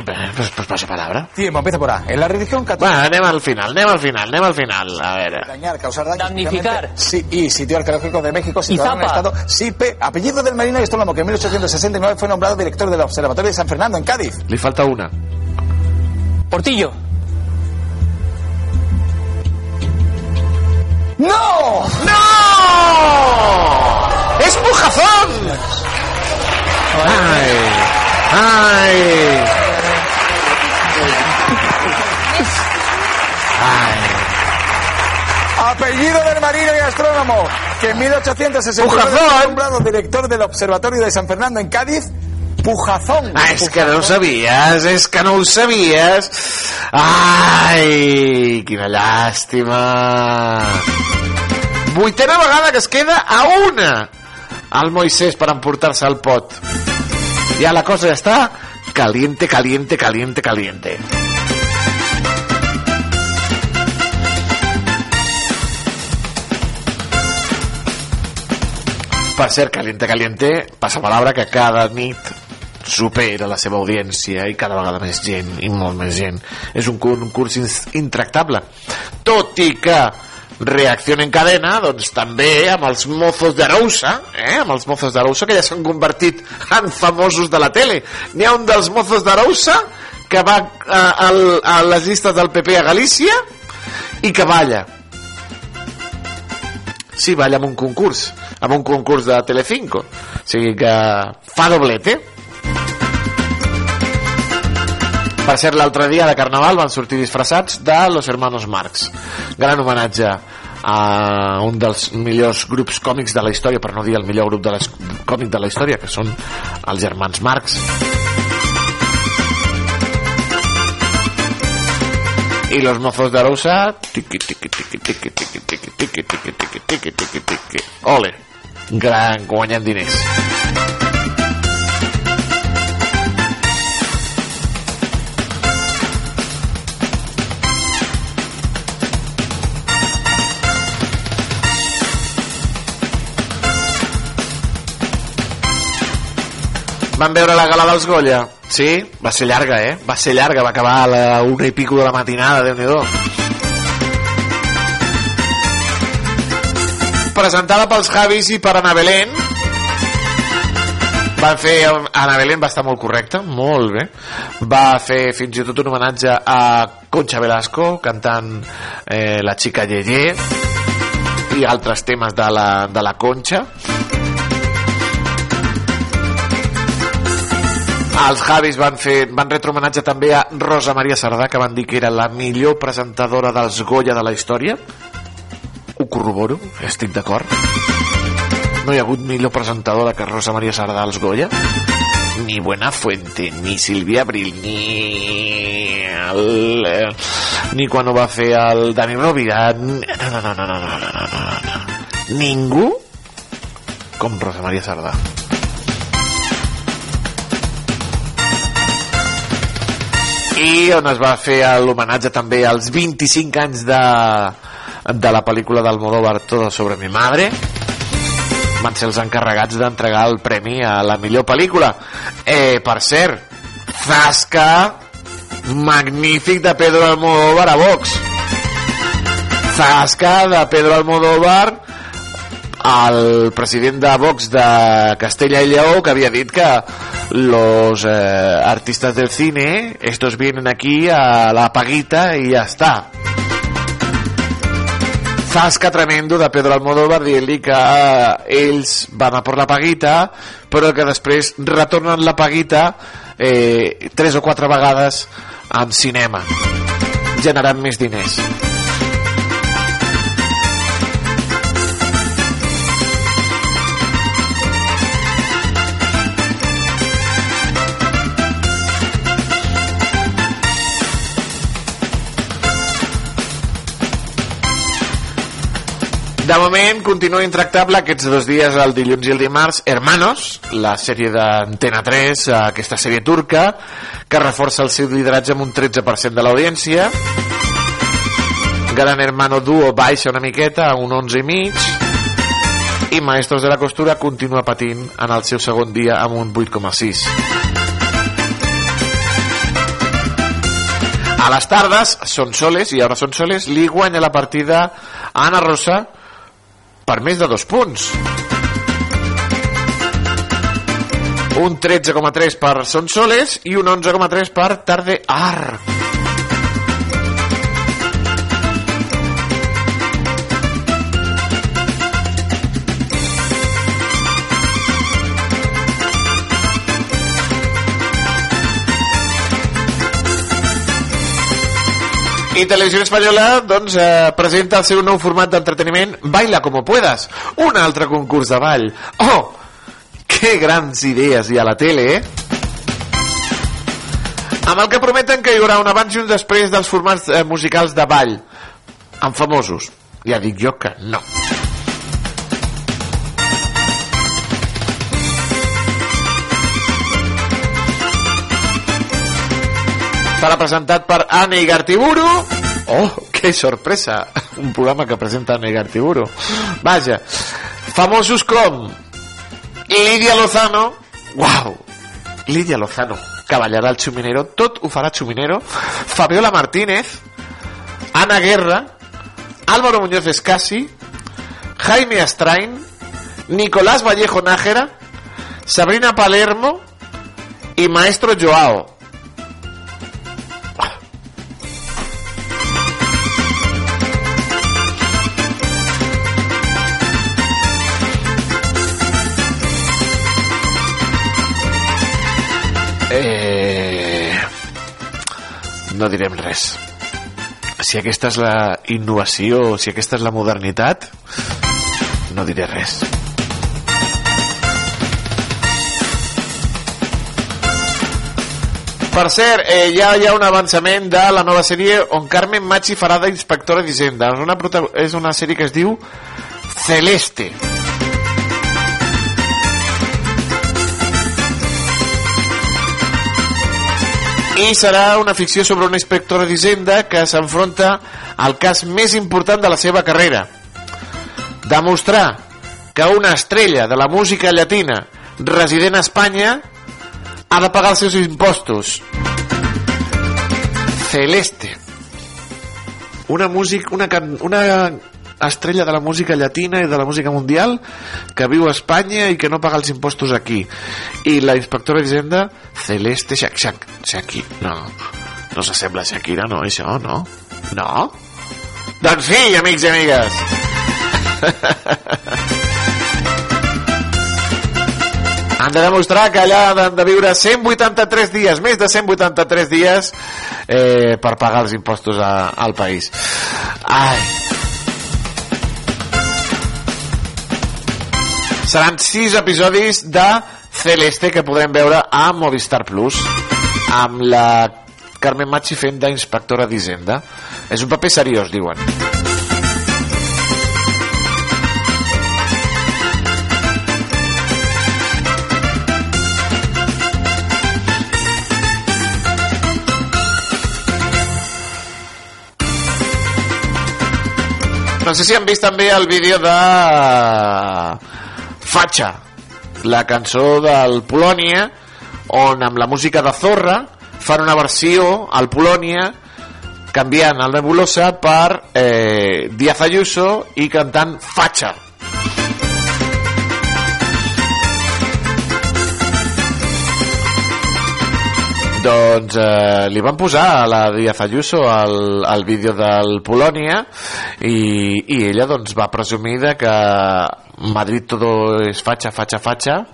[SPEAKER 5] Pues, pues paso palabra.
[SPEAKER 14] Tiempo, empieza por A. En la religión católica...
[SPEAKER 5] Bueno, anem al final, anem al final, anem al final. A veure.
[SPEAKER 14] Dañar, causar daño.
[SPEAKER 5] Damnificar.
[SPEAKER 14] Sí, y sitio arqueológico de México situado en el estado. Sí, P. Apellido del marino y astrónomo que en 1869 fue nombrado director del Observatorio de San Fernando en Cádiz.
[SPEAKER 5] Li falta una.
[SPEAKER 14] Portillo. ¡No!
[SPEAKER 5] ¡No! ¡Es Pujazón! ¡Ay! ¡Ay!
[SPEAKER 14] Apellido del marino y astrónomo que en 1869
[SPEAKER 5] Pujazón.
[SPEAKER 14] fue nombrado director del Observatorio de San Fernando en Cádiz. Pujazón.
[SPEAKER 5] Ah, és que no ho sabies, és que no ho sabies. Ai, quina llàstima. Vuitena vegada que es queda a una al Moisès per emportar-se el pot. Ja la cosa ja està caliente, caliente, caliente, caliente. Per cert, Caliente Caliente passa palabra que cada nit supera la seva audiència i cada vegada més gent i molt més gent és un concurs intractable tot i que reacció en cadena doncs també amb els mozos d'Arousa eh? amb els mozos d'Arousa que ja s'han convertit en famosos de la tele n'hi ha un dels mozos d'Arousa que va a, a, a les llistes del PP a Galícia i que balla Sí, balla amb un concurs, amb un concurs de Telecinco. O sigui que fa doblete. Per cert, l'altre dia de Carnaval van sortir disfressats de Los Hermanos Marx. Gran homenatge a un dels millors grups còmics de la història, per no dir el millor grup de les, còmic de la història, que són els germans Marx. Y los mozos de Arousa, tiqui, tiqui, tiqui, tiqui, tiqui, tiqui, tiqui, tiqui, tiqui, tiqui, tiqui, tiqui. Ole, gran guanyant diners. Van veure la gala dels Goya? Sí? Va ser llarga, eh? Va ser llarga, va acabar a la una i pico de la matinada, déu nhi Presentada pels Javis i per Ana Belén. Van fer... Ana Belén va estar molt correcta, molt bé. Va fer fins i tot un homenatge a Concha Velasco, cantant eh, La xica Yeye i altres temes de la, de la Concha. Els Javis van, fer, van retre homenatge també a Rosa Maria Sardà, que van dir que era la millor presentadora dels Goya de la història. Ho corroboro, estic d'acord. No hi ha hagut millor presentadora que Rosa Maria Sardà als Goya. Ni Buena Fuente, ni Silvia Abril, ni... El, ni quan ho va fer el Dani Rovira. No, no, no, no, no, no, no, no. Ningú com Rosa Maria Sardà. I on es va fer l'homenatge també als 25 anys de, de la pel·lícula d'Almodóvar Todo sobre mi madre van ser els encarregats d'entregar el premi a la millor pel·lícula. Eh, per cert, Zasca, magnífic de Pedro Almodóvar a Vox. Zasca de Pedro Almodóvar el president de Vox de Castella y Lleó que havia dit que los eh, artistas del cine estos vienen aquí a la paguita y ya está. Zasca tremendo de Pedro Almodóvar dient-li que eh, ells van a por la paguita però que després retornen la paguita eh, tres o quatre vegades en cinema generant més diners De moment continua intractable aquests dos dies, el dilluns i el dimarts, Hermanos, la sèrie d'Antena 3, aquesta sèrie turca, que reforça el seu lideratge amb un 13% de l'audiència. Gran Hermano Duo baixa una miqueta un 11 i mig i Maestros de la Costura continua patint en el seu segon dia amb un 8,6. A les tardes, Son Soles, i ara Son Soles, li guanya la partida a Ana Rosa, per més de dos punts. Un 13,3 per Son Soles i un 11,3 per Tarde Ar. I Televisió Espanyola doncs, eh, presenta el seu nou format d'entreteniment Baila como puedas, un altre concurs de ball. Oh, que grans idees hi ha a la tele, eh? Amb el que prometen que hi haurà un abans i un després dels formats eh, musicals de ball amb famosos. Ja dic jo que no. Estarà presentat per Anne Igartiburu. Oh, que sorpresa! Un programa que presenta Anne Igartiburu. Vaja, famosos com Lídia Lozano. Wow! Lídia Lozano, que ballarà el Chuminero. Tot ho. Fabiola Martínez. Ana Guerra. Álvaro Muñoz Escasi. Jaime Astrain. Nicolás Vallejo Nájera. Sabrina Palermo. Y Maestro Joao. Eh... No direm res. Si aquesta és la innovació, si aquesta és la modernitat, no diré res. Per cert, eh, ja hi ha un avançament de la nova sèrie on Carmen Machi farà d'inspectora d'Hisenda. És, una, és una sèrie que es diu Celeste. I serà una ficció sobre una inspectora d'Hisenda que s'enfronta al cas més important de la seva carrera. Demostrar que una estrella de la música llatina resident a Espanya ha de pagar els seus impostos. Celeste. Una música, una, can- una estrella de la música llatina i de la música mundial que viu a Espanya i que no paga els impostos aquí i la inspectora d'Hisenda Celeste Shak Shak Shaki no, no s'assembla a Shakira no, això, no? no? doncs sí, amics i amigues han de demostrar que allà han de viure 183 dies, més de 183 dies eh, per pagar els impostos a, al país ai seran sis episodis de Celeste que podrem veure a Movistar Plus amb la Carmen Machi fent d'inspectora d'Hisenda. És un paper seriós, diuen. No sé si han vist també el vídeo de Fatxa, la cançó del Polònia, on amb la música de Zorra fan una versió al Polònia canviant el Nebulosa per eh, Díaz Ayuso i cantant Fatxa. Doncs eh, li van posar a la Díaz Ayuso al, al vídeo del Polònia i, i ella doncs va presumir de que Madrid todo es facha, facha, facha.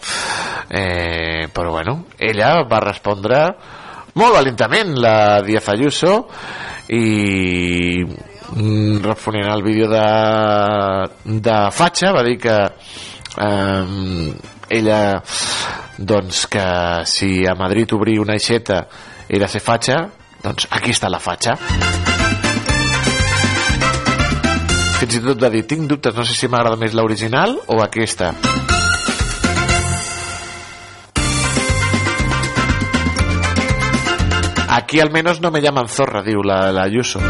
[SPEAKER 5] Eh, però bueno ella va respondre molt valentament la Díaz Ayuso i mm, responent al vídeo de, de Fatxa va dir que eh, ella doncs que si a Madrid obrir una aixeta era ser fatxa doncs aquí està la fatxa fins i tot va dir tinc dubtes, no sé si m'agrada més l'original o aquesta. Aquí al menos no me llaman zorra diu la, la Ayuso.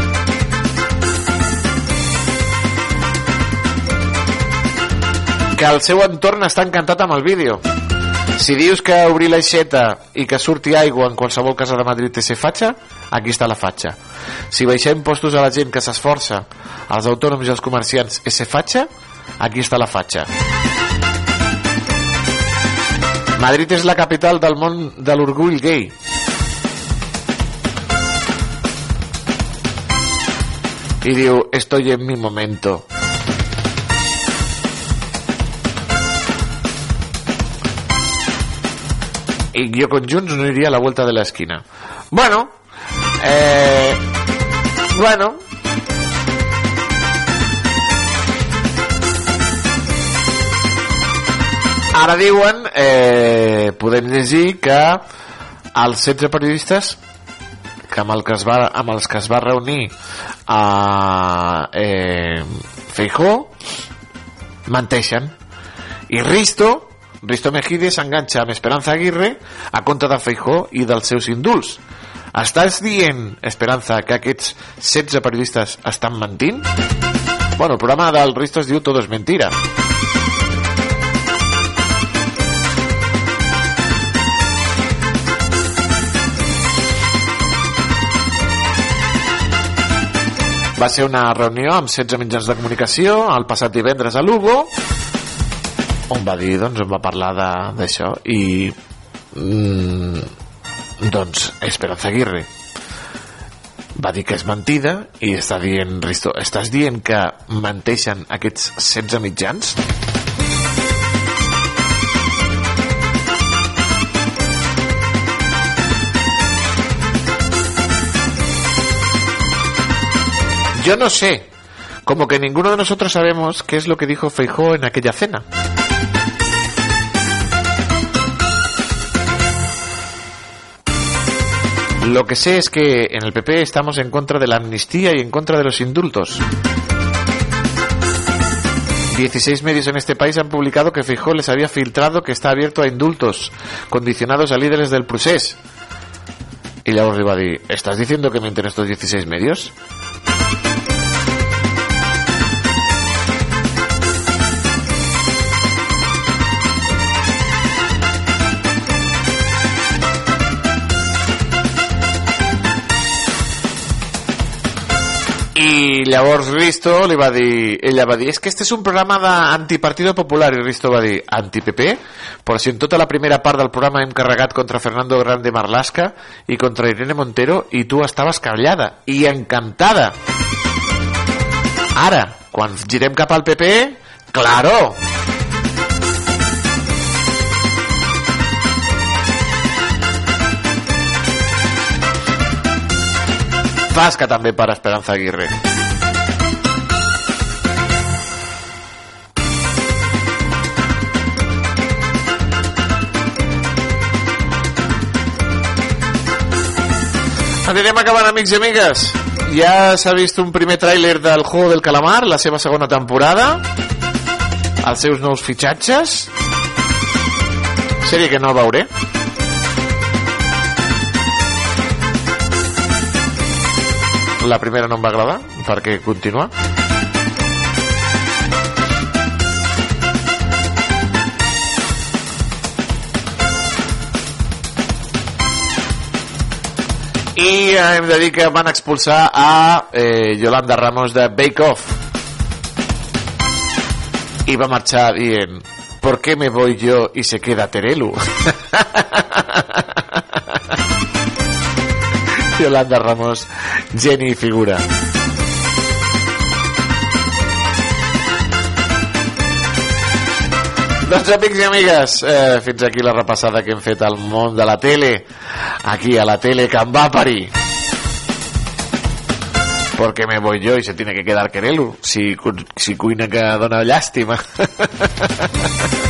[SPEAKER 5] Que el seu entorn està encantat amb el vídeo. Si dius que obrir l'aixeta i que surti aigua en qualsevol casa de Madrid té ser fatxa, aquí està la fatxa. Si baixar impostos a la gent que s'esforça, als autònoms i als comerciants és ser fatxa, aquí està la fatxa. Madrid és la capital del món de l'orgull gay. I diu, estoy en mi momento. y yo con Junts no iría a la vuelta de la esquina. Bueno, eh, bueno. Ara diuen, eh, podem llegir que els 16 periodistes que amb, el que es va, amb els que es va reunir a eh, Feijó menteixen i Risto Risto Mejide s'enganxa amb Esperanza Aguirre a compte de Feijó i dels seus indults. Estàs dient, Esperanza, que aquests 16 periodistes estan mentint? Bueno, el programa del Risto es diu Todo es mentira. Va ser una reunió amb 16 mitjans de comunicació el passat divendres a Lugo on va dir, doncs, on va parlar d'això i mm, doncs Esperanza Aguirre va dir que és mentida i està dient, Risto, estàs dient que menteixen aquests 16 mitjans? Yo no sé, como que ninguno de nosotros sabemos qué es lo que dijo Feijó en aquella cena. Lo que sé es que en el PP estamos en contra de la amnistía y en contra de los indultos. 16 medios en este país han publicado que Feijóo les había filtrado que está abierto a indultos condicionados a líderes del procés. Y luego arriba di, ¿estás diciendo que mienten estos 16 medios? I llavors Risto li va dir ella va dir, és es que este és un programa d'antipartido popular. I Risto va dir, anti-PP? Però si en tota la primera part del programa hem carregat contra Fernando Grande Marlasca i contra Irene Montero i tu estaves callada i encantada. Ara, quan girem cap al PP claro Tasca també per Esperanza Aguirre. Anirem acabant, amics i amigues. Ja s'ha vist un primer tràiler del Juego del Calamar, la seva segona temporada, els seus nous fitxatges. Sèrie que no veuré. La primera no em va agradar, perquè continua. I hem de dir que van expulsar a eh, Yolanda Ramos de Bake Off. I va marxar dient, ¿por qué me voy yo y se queda Terelu? Yolanda Ramos, geni figura. Doncs amics i amigues, eh, fins aquí la repassada que hem fet al món de la tele, aquí a la tele que em va parir. Porque me voy yo y se tiene que quedar Querelu, si, si cuina que dona llàstima.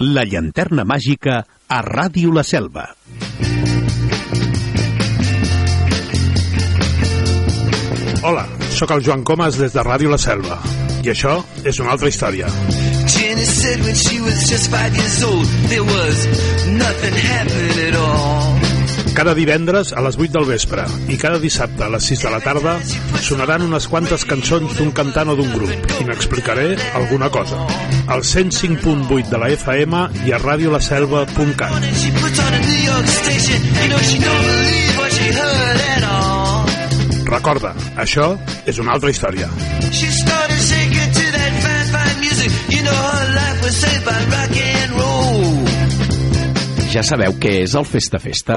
[SPEAKER 15] la llanterna màgica a Ràdio La Selva.
[SPEAKER 16] Hola, sóc el Joan Comas des de Ràdio La Selva. I això és una altra història.
[SPEAKER 10] Jenny said when she was just five years old, there was nothing happening at all.
[SPEAKER 16] Cada divendres a les 8 del vespre i cada dissabte a les 6 de la tarda sonaran unes quantes cançons d'un cantant o d'un grup i n'explicaré alguna cosa. Al 105.8 de la FM i a radiolaselva.cat. Recorda, això és una altra història.
[SPEAKER 15] Ja sabeu què és el Festa Festa?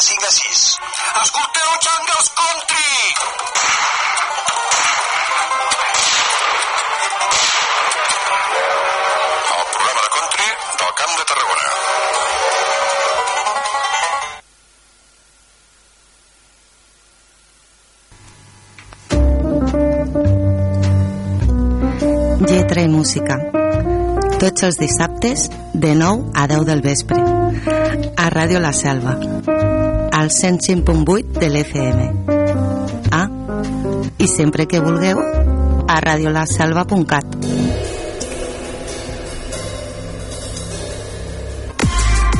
[SPEAKER 10] tarda de 5 a 6. Escolteu Jungles Country! El programa de country del Camp de Tarragona.
[SPEAKER 17] Lletra i música. Tots els dissabtes de 9 a 10 del vespre. A Ràdio La Selva. Al 105.8 de l'FM. Ah, i sempre que vulgueu, a radiolaselva.cat.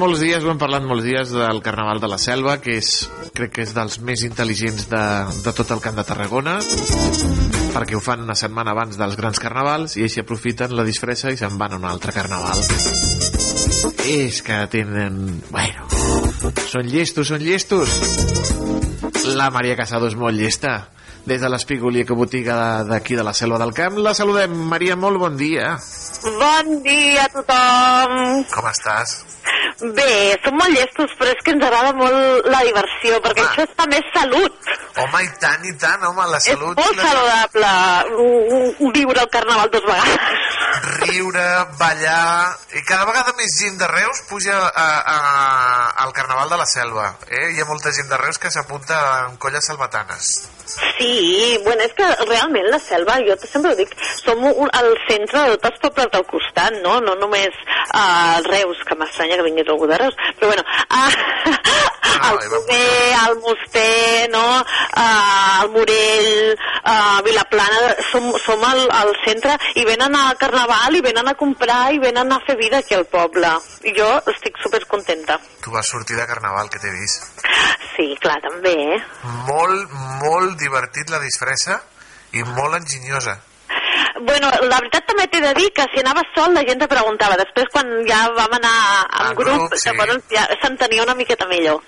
[SPEAKER 5] Molts dies, ho hem parlat molts dies del Carnaval de la Selva, que és, crec que és dels més intel·ligents de, de tot el Camp de Tarragona, perquè ho fan una setmana abans dels grans carnavals i així aprofiten la disfressa i se'n van a un altre carnaval. És que tenen... Bueno, són llestos, són llestos. La Maria Casado és molt llesta. Des de l'Espigolica botiga de- d'aquí de la Selva del Camp. La saludem. Maria, molt bon dia.
[SPEAKER 18] Bon dia a tothom.
[SPEAKER 5] Com estàs?
[SPEAKER 18] Bé, som molt llestos, però és que ens agrada molt la diversió, perquè això és també salut.
[SPEAKER 5] Home, i tant, i tant, home, la salut...
[SPEAKER 18] Molt saludable mm, viure el carnaval dos vegades.
[SPEAKER 5] riure, ballar i cada vegada més gent de Reus puja a, a, al Carnaval de la Selva eh? hi ha molta gent de Reus que s'apunta en colles salvatanes
[SPEAKER 18] Sí, bueno, és que realment la selva, jo sempre ho dic, som un, el centre de tots els pobles del costat, no? No només uh, Reus, que m'estranya que vingués algú de Reus, però bueno, uh, el Cuber, el Musté, no? Uh, el Morell, uh, Vilaplana, som, som el, el centre i venen a Carnaval i venen a comprar i venen a fer vida aquí al poble. I jo estic super contenta.
[SPEAKER 5] tu vas sortir de Carnaval que t'he vist
[SPEAKER 18] Sí, clar, també,
[SPEAKER 5] molt, molt divertit la disfressa i molt enginyosa
[SPEAKER 18] Bueno, la veritat també t'he de dir que si anaves sol la gent te preguntava. Després, quan ja vam anar en grup,
[SPEAKER 5] grup, sí.
[SPEAKER 18] llavors ja s'entenia una miqueta millor.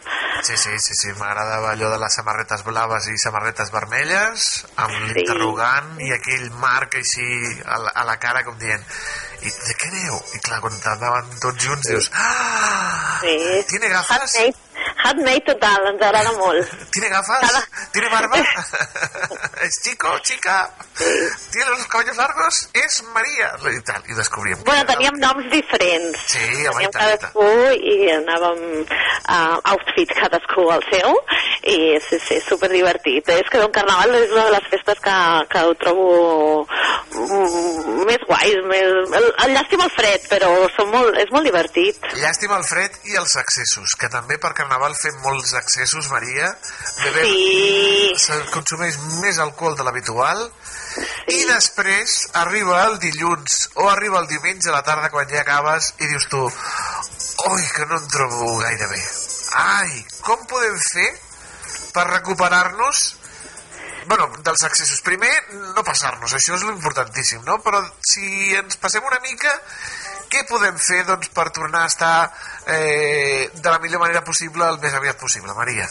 [SPEAKER 5] sí, sí, sí, sí m'agradava allò de les samarretes blaves i samarretes vermelles amb l'interrogant i aquell marc així a la, a la cara com dient i de què aneu? I clar, quan anaven tots junts dius ah,
[SPEAKER 18] Sí.
[SPEAKER 5] ¿Tiene gafas?
[SPEAKER 18] Handmade, handmade total, ens agrada molt.
[SPEAKER 5] ¿Tiene gafas? ¿Tiene barba? ¿Es chico, chica? ¿Tiene los cabellos largos? Es María. I tal, i descobríem.
[SPEAKER 18] Bueno,
[SPEAKER 5] era-
[SPEAKER 18] teníem noms diferents.
[SPEAKER 5] Sí, home,
[SPEAKER 18] Teníem cadascú i anàvem a outfit cadascú al seu i sí, sí, super divertit. És que un carnaval és una de les festes que, que ho trobo mm, més guais, més... El, el llàstima el fred, però són molt, és molt divertit.
[SPEAKER 5] Llàstima el fred i els accessos, que també per Carnaval fem molts accessos, Maria. Bebem,
[SPEAKER 18] Sí.
[SPEAKER 5] Se consumeix més alcohol de l'habitual i després arriba el dilluns o arriba el diumenge a la tarda quan ja acabes i dius tu oi, que no em trobo gaire bé. Ai, com podem fer per recuperar-nos bueno, dels accessos. Primer, no passar-nos, això és l'importantíssim, no? Però si ens passem una mica, què podem fer doncs, per tornar a estar eh, de la millor manera possible el més aviat possible, Maria?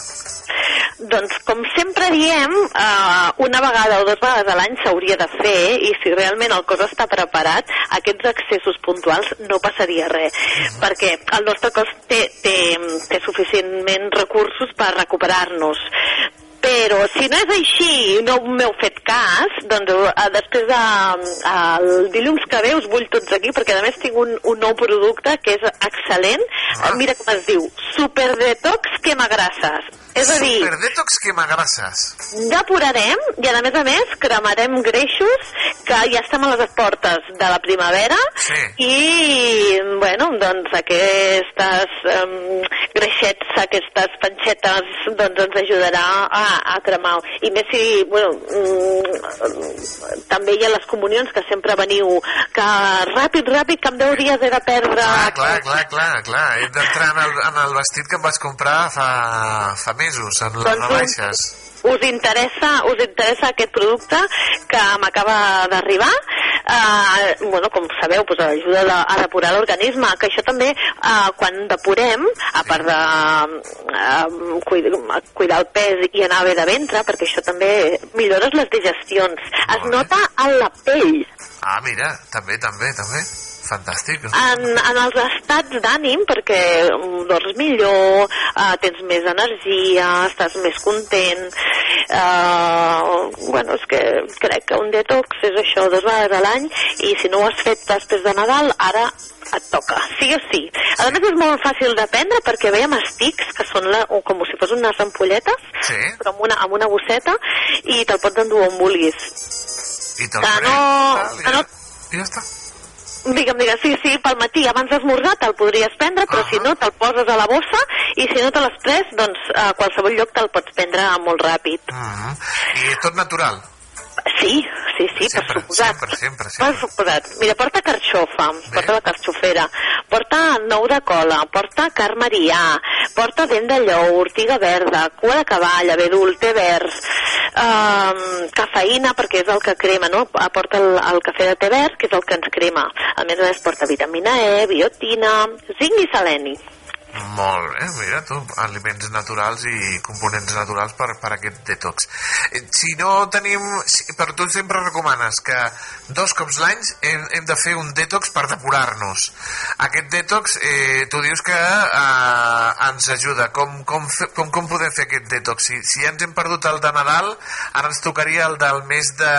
[SPEAKER 18] Doncs, com sempre diem, eh, una vegada o dues vegades a l'any s'hauria de fer i si realment el cos està preparat, aquests accessos puntuals no passaria res, perquè el nostre cos té, té, té suficientment recursos per recuperar-nos. Però si no és així i no m'heu fet cas, doncs eh, després de, eh, el dilluns que ve us vull tots aquí perquè a més tinc un, un nou producte que és excel·lent. Ah. Mira com es diu, Super Detox Quemagrasses. És a dir,
[SPEAKER 5] Super detox quemagrasses.
[SPEAKER 18] depurarem i a més a més cremarem greixos que ja estem a les portes de la primavera
[SPEAKER 5] sí.
[SPEAKER 18] i bueno, doncs aquestes um, greixets, aquestes panxetes doncs ens ajudarà a, a cremar i més si bueno, mm, també hi ha les comunions que sempre veniu que ràpid, ràpid que en 10 dies he de perdre
[SPEAKER 5] Ah, clar, clar, clar, clar. He d'entrar en, el, en el vestit que em vaig comprar fa, fa mesos, en les
[SPEAKER 18] Doncs
[SPEAKER 5] rebaixes.
[SPEAKER 18] us interessa, us interessa aquest producte que m'acaba d'arribar. Eh, bueno, com sabeu pues, ajuda a, a depurar l'organisme que això també eh, quan depurem a part de eh, cuidar, cuidar el pes i anar bé de ventre perquè això també millores les digestions. Es nota en la pell.
[SPEAKER 5] Ah, mira, també, també, també. Fantàstic.
[SPEAKER 18] en, en els estats d'ànim perquè mm, dors millor, eh, tens més energia, estàs més content eh, bueno, és que crec que un detox és això dos vegades a l'any i si no ho has fet després de Nadal ara et toca, sí o sí a més és molt fàcil de prendre perquè veiem estics que són la, o com si fos unes ampolletes
[SPEAKER 5] Sí.
[SPEAKER 18] però amb una, amb una bosseta i te'l pots endur on vulguis
[SPEAKER 5] I te'l
[SPEAKER 18] que no, que no
[SPEAKER 5] ja està.
[SPEAKER 18] Digue'm, digue'm, sí, sí, pel matí abans d'esmorzar te'l podries prendre, però si no te'l poses a la bossa i si no te l'has pres, doncs a qualsevol lloc te'l pots prendre molt ràpid.
[SPEAKER 5] Mm -hmm. I tot natural.
[SPEAKER 18] Sí, sí, sí, per suposat.
[SPEAKER 5] Sempre, sempre,
[SPEAKER 18] Per suposat. Mira, porta carxofa, porta la carxofera, porta nou de cola, porta car marià, porta dent de lleó, ortiga verda, cua de cavall, abedul, té verds, um, cafeïna, perquè és el que crema, no? Porta el, el cafè de té verd, que és el que ens crema. A més a més, porta vitamina E, biotina, zinc i seleni.
[SPEAKER 5] Molt bé, mira tu, aliments naturals i components naturals per, per aquest detox. Eh, Si no tenim... Si, però tu sempre recomanes que dos cops l'any hem, hem de fer un detox per depurar-nos. Aquest detox, eh, tu dius que eh, ens ajuda. Com, com, fe, com, com podem fer aquest detox? Si, si ja ens hem perdut el de Nadal, ara ens tocaria el del mes de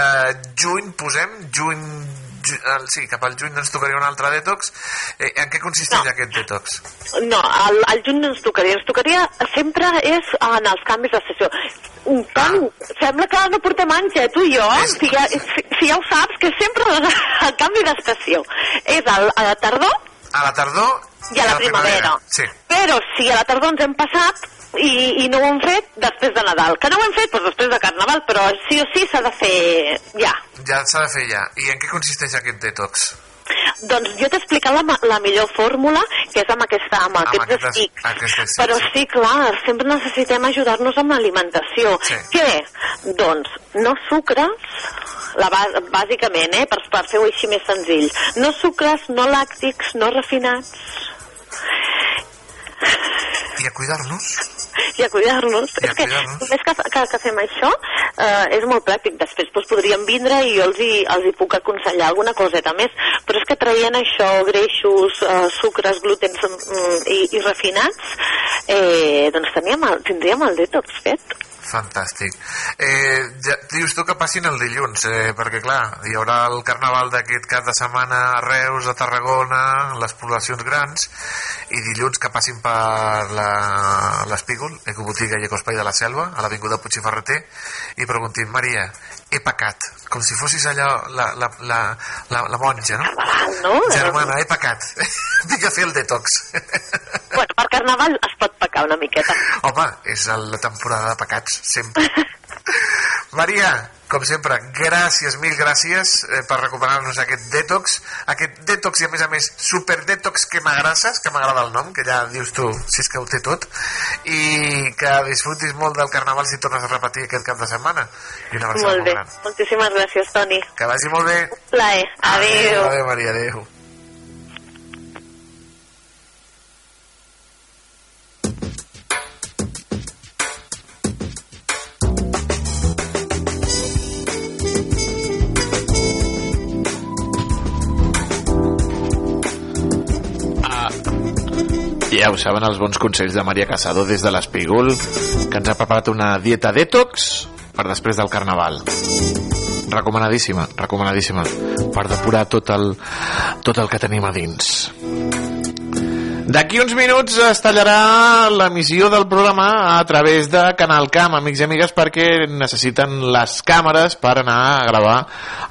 [SPEAKER 5] juny, posem, juny ju- el- sí, cap al juny ens tocaria un altre detox. Eh, en què consisteix aquest detox?
[SPEAKER 18] No, al, al juny no ens tocaria. Ens tocaria sempre és en els canvis de sessió. Un Toni, sembla que no portem anys, eh, tu i jo. Si ja, si, si ja ho saps, que sempre el canvi d'estació és al, a la tardor
[SPEAKER 5] A la tardor
[SPEAKER 18] i a la primavera.
[SPEAKER 5] Sí.
[SPEAKER 18] Però si a la tardor ens hem passat i, i no ho hem fet després de Nadal. Que no ho hem fet doncs després de Carnaval, però sí o sí s'ha de fer ja.
[SPEAKER 5] Ja s'ha de fer ja. I en què consisteix aquest detox?
[SPEAKER 18] Doncs jo t'he explicat la, la millor fórmula, que és amb aquesta, amb aquests
[SPEAKER 5] aquestes-
[SPEAKER 18] estics.
[SPEAKER 5] aquestes-
[SPEAKER 18] Però sí, clar, sempre necessitem ajudar-nos amb l'alimentació.
[SPEAKER 5] Sí.
[SPEAKER 18] Què? Doncs no sucres, la bàsicament, eh, per, per fer-ho així més senzill. No sucres, no làctics, no refinats,
[SPEAKER 5] I a cuidar-nos?
[SPEAKER 18] I a
[SPEAKER 5] a
[SPEAKER 18] és que només que, que, que fem això eh, és molt pràctic. Després doncs, podríem vindre i jo els hi, els hi puc aconsellar alguna coseta més. Però és que traient això, greixos, eh, sucres, glútens mm, i, i refinats, eh, doncs teníem el, tindríem el detox fet.
[SPEAKER 5] Fantàstic. Eh, ja, dius tu que passin el dilluns, eh, perquè clar, hi haurà el carnaval d'aquest cap de setmana a Reus, a Tarragona, les poblacions grans, i dilluns que passin per l'Espígol, Ecobotiga i Ecospai de la Selva, a l'Avinguda Puig i Ferreter, i preguntin, Maria, he pecat, com si fossis allò la, la, la, la, la monja, no?
[SPEAKER 18] no?
[SPEAKER 5] Germana, he pecat. Vinc a fer el detox.
[SPEAKER 18] Bueno, per Carnaval es pot pecar una miqueta.
[SPEAKER 5] Home, és la temporada de pecats, sempre. Maria, com sempre, gràcies, mil gràcies eh, per recuperar-nos aquest detox, aquest detox i a més a més super detox que m'agrasses, que m'agrada el nom, que ja dius tu, si és que ho té tot, i que disfrutis molt del carnaval si tornes a repetir aquest cap de setmana. I una
[SPEAKER 18] Molt
[SPEAKER 5] molt
[SPEAKER 18] bé.
[SPEAKER 5] gran.
[SPEAKER 18] Moltíssimes gràcies, Toni.
[SPEAKER 5] Que vagi molt bé.
[SPEAKER 18] Plaer. Adéu.
[SPEAKER 5] Adéu, Maria, adéu. Ja ho saben els bons consells de Maria Casado des de l'Espígol, que ens ha preparat una dieta detox per després del Carnaval. Recomanadíssima, recomanadíssima, per depurar tot el, tot el que tenim a dins. D'aquí uns minuts es tallarà l'emissió del programa a través de Canal Camp, amics i amigues, perquè necessiten les càmeres per anar a gravar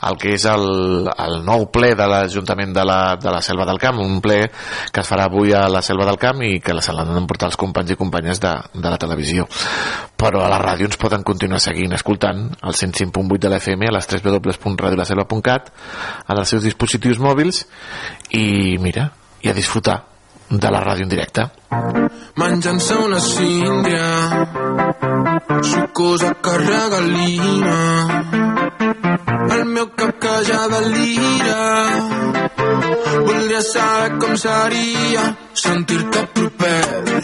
[SPEAKER 5] el que és el, el nou ple de l'Ajuntament de, la, de la Selva del Camp, un ple que es farà avui a la Selva del Camp i que se l'han d'emportar els companys i companyes de, de la televisió. Però a la ràdio ens poden continuar seguint, escoltant el 105.8 de la FM a les www.radiolaselva.cat en els seus dispositius mòbils i mira, i a disfrutar de la ràdio en directe.
[SPEAKER 19] Menjant-se una síndria Sucosa que regalima El meu cap que ja delira. Voldria saber com seria Sentir-te proper.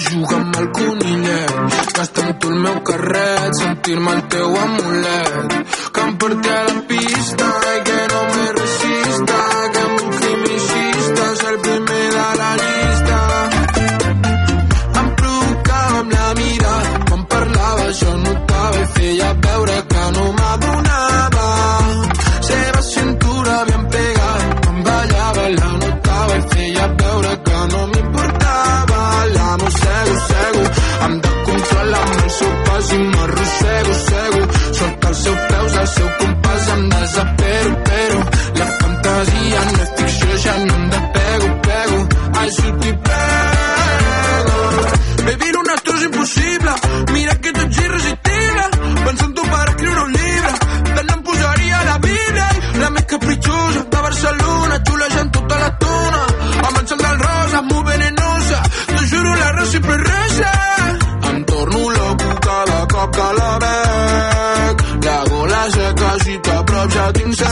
[SPEAKER 19] Jugar amb el conillet Gastar amb tu el meu carret Sentir-me el teu amulet. Que em porti a la pista I que no me resista Que cego, cego. Sota els seus peus, el seu compàs em desapero, però la fantasia no és ficció, ja no em depego, pego. Ai, si tinc set.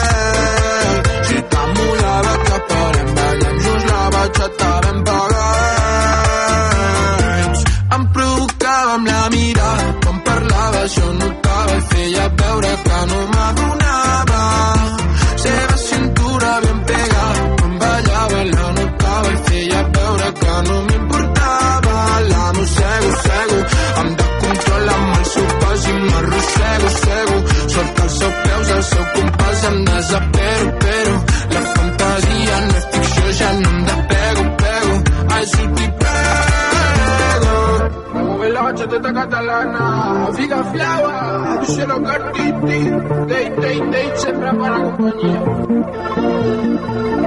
[SPEAKER 19] Figa flava, cielo cartiti, dei, dei, dei, sempre para compañía.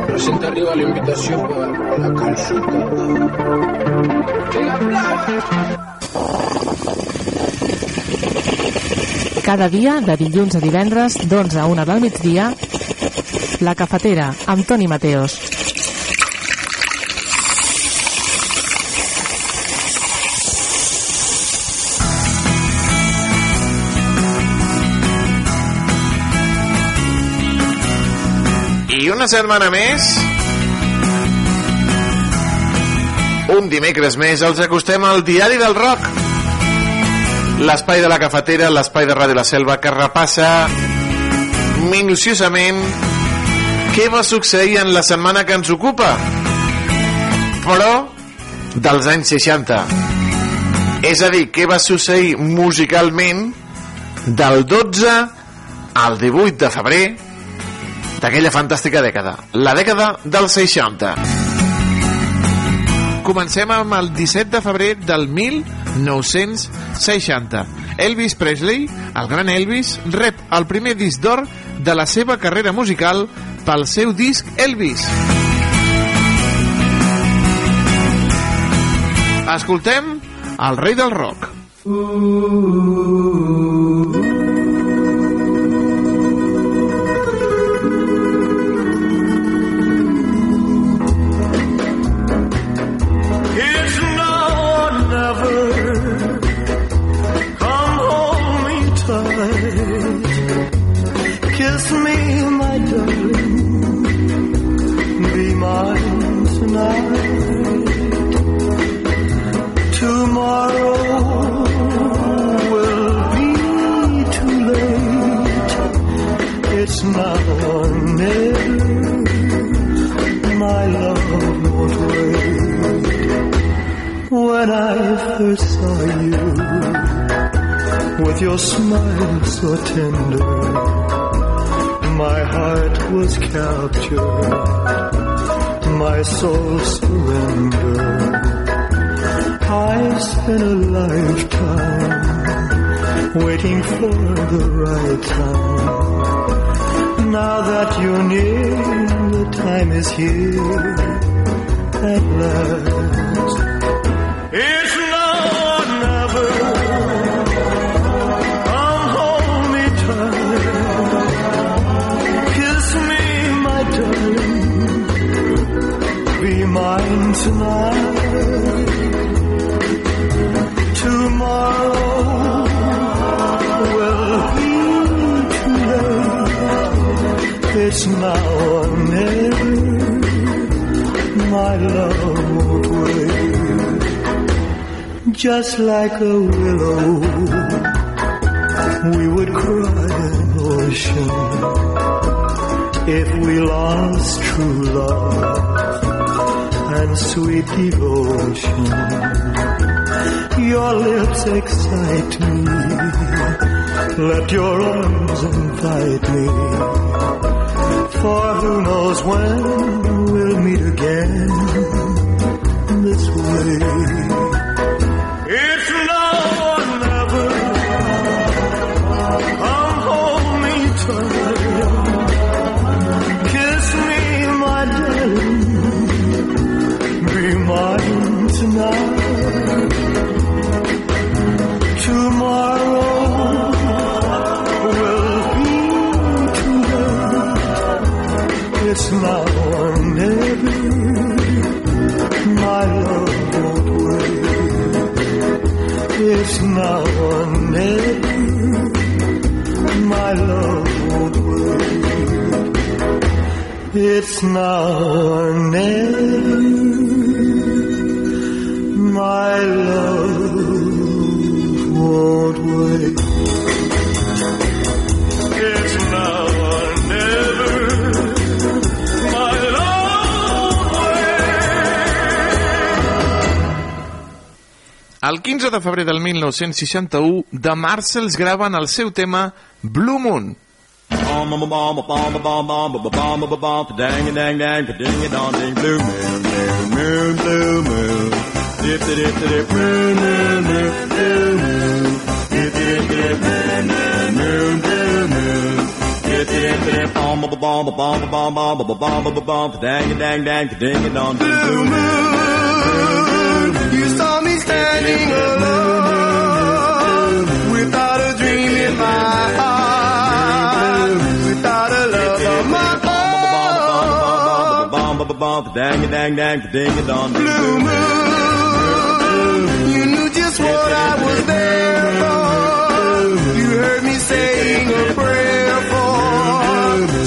[SPEAKER 19] Presenta arriba la invitació per la flava.
[SPEAKER 8] Cada dia, de dilluns a divendres, d'11 a 1 del migdia, La Cafetera, amb Toni Mateos.
[SPEAKER 5] Una setmana més, un dimecres més, els acostem al Diari del Rock. L'espai de la cafetera, l'espai de Ràdio La Selva, que repassa minuciosament què va succeir en la setmana que ens ocupa. Però dels anys 60. És a dir, què va succeir musicalment del 12 al 18 de febrer d'aquella fantàstica dècada, la dècada dels 60. Comencem amb el 17 de febrer del 1960. Elvis Presley, el gran Elvis, rep el primer disc d'or de la seva carrera musical pel seu disc Elvis. Escoltem el rei del rock.
[SPEAKER 9] It's Now or never. My love won't wait. When I first saw you, with your smile so tender, my heart was captured, my soul surrendered. I spent a lifetime waiting for the right time. Now that you're near, the time is here at last. It's now or never. Come hold me tight. Kiss me, my darling. Be mine tonight. It's now or never. My love won't wait just like a willow. We would cry an ocean if we lost true love and sweet devotion. Your lips excite me. Let your arms invite me. For who knows when we'll meet again this way. It's now or never.
[SPEAKER 20] El 15 de febrer del 1961, The Marcells graven el seu tema Blue Moon.
[SPEAKER 21] Blue Moon
[SPEAKER 22] Standing alone without a dream in my heart, without a love of my
[SPEAKER 21] ding, blue moon.
[SPEAKER 22] You knew just what I was there for. You heard me saying a prayer for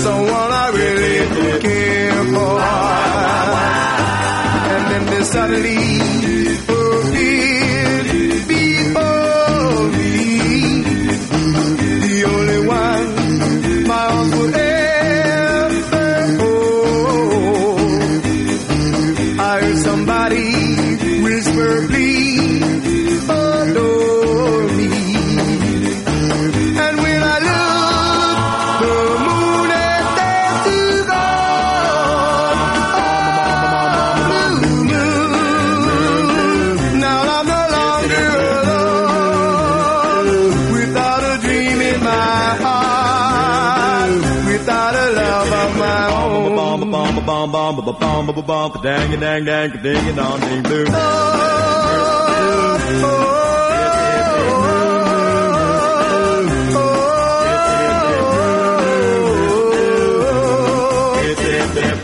[SPEAKER 22] someone I really care for. And then there suddenly
[SPEAKER 21] bomb, bomb, bomb, dang, dang, dang, ding, dong, ding, blue.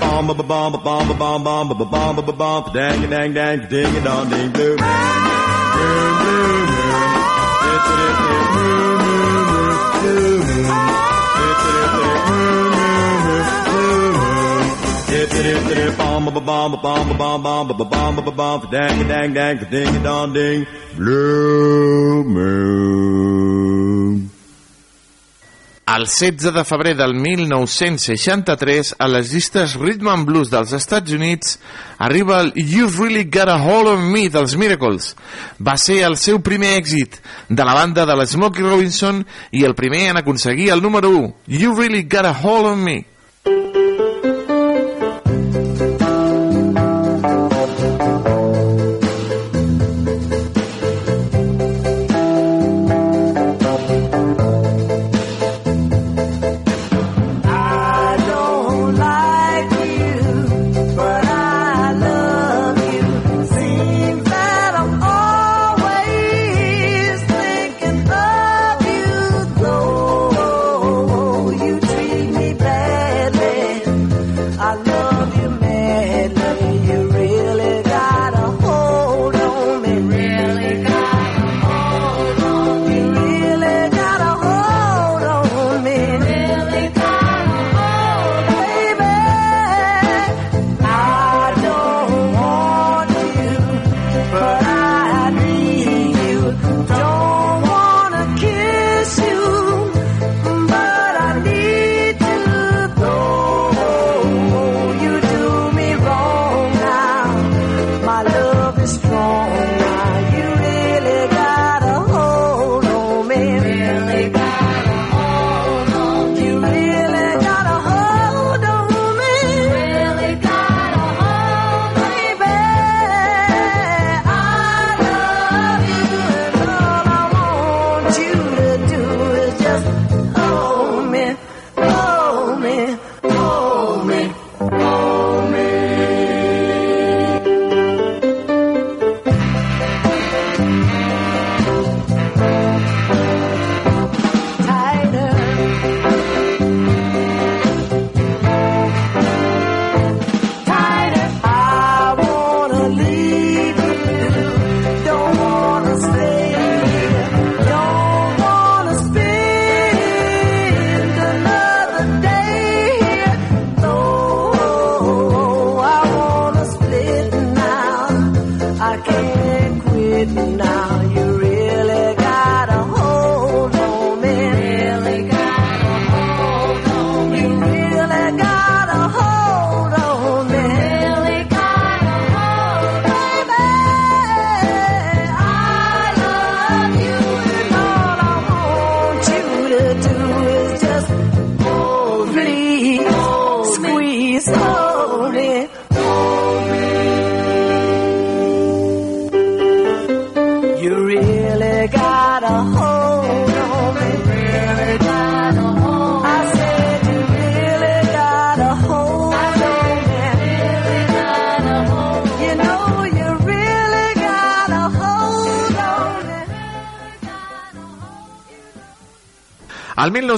[SPEAKER 21] Bomb, bomb, bomb, bomb, bomb, bomb, bomb, bomb, bomb, dang, dang, dang, ding, dong, ding, blue moon. Bomb, bomb, bomb, bomb, bomb,
[SPEAKER 20] El 16 de febrer del 1963, a les llistes Rhythm and Blues dels Estats Units, arriba el You've Really Got a Hold on Me dels Miracles. Va ser el seu primer èxit de la banda de la Smokey Robinson i el primer en aconseguir el número 1, You've Really Got a Hold on Me.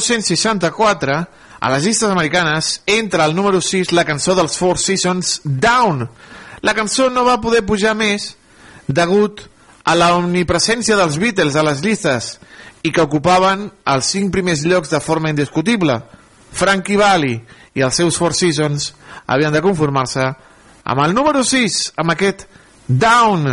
[SPEAKER 23] 1964, a les llistes americanes, entra al número 6 la cançó dels Four Seasons, Down. La cançó no va poder pujar més degut a la omnipresència dels Beatles a les llistes i que ocupaven els cinc primers llocs de forma indiscutible. Frankie Valli i els seus Four Seasons havien de conformar-se amb el número 6, amb aquest Down.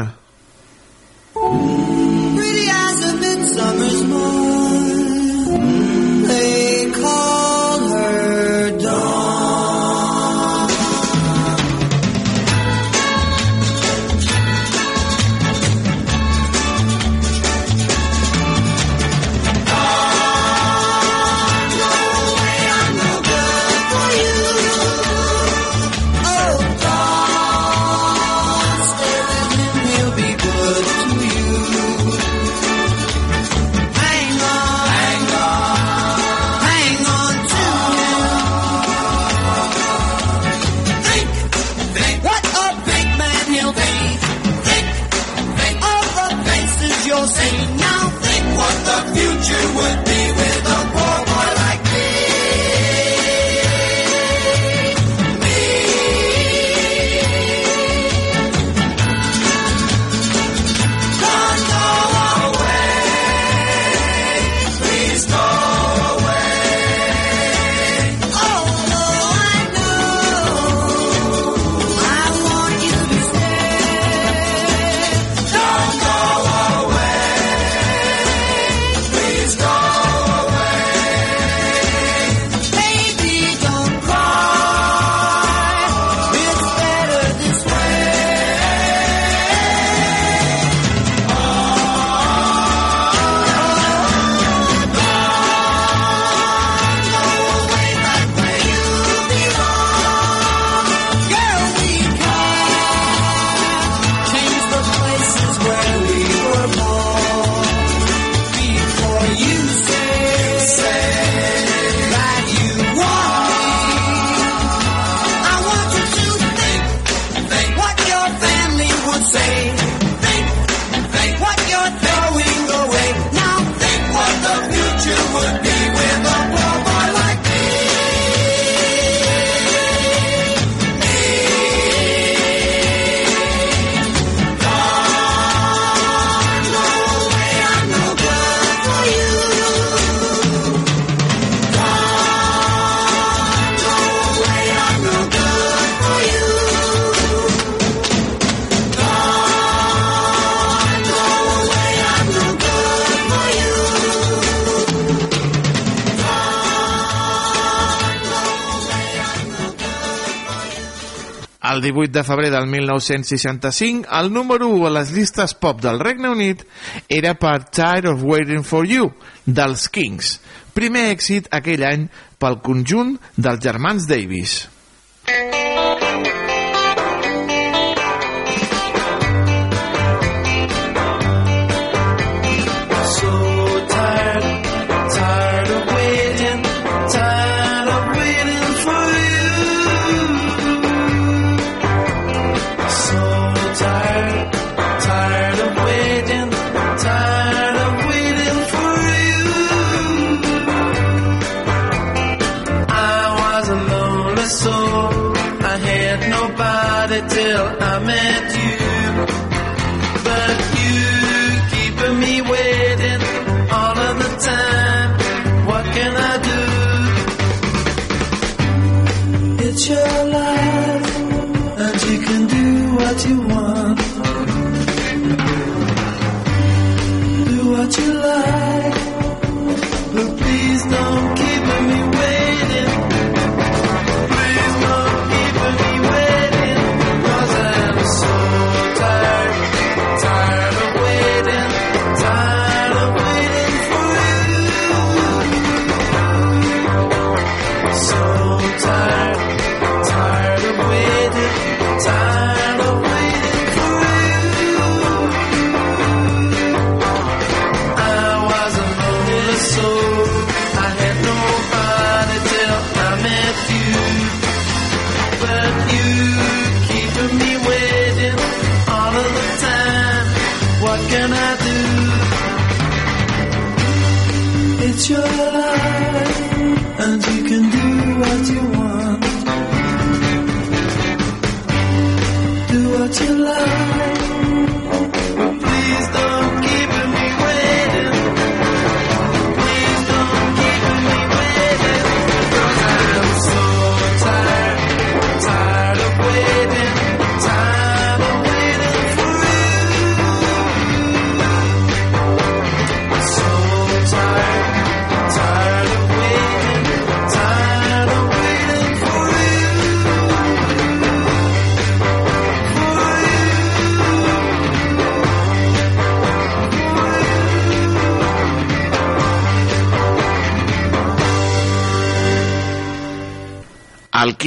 [SPEAKER 23] 18 de febrer del 1965, el número 1 a les llistes pop del Regne Unit era per Tired of Waiting for You, dels Kings, primer èxit aquell any pel conjunt dels germans Davis.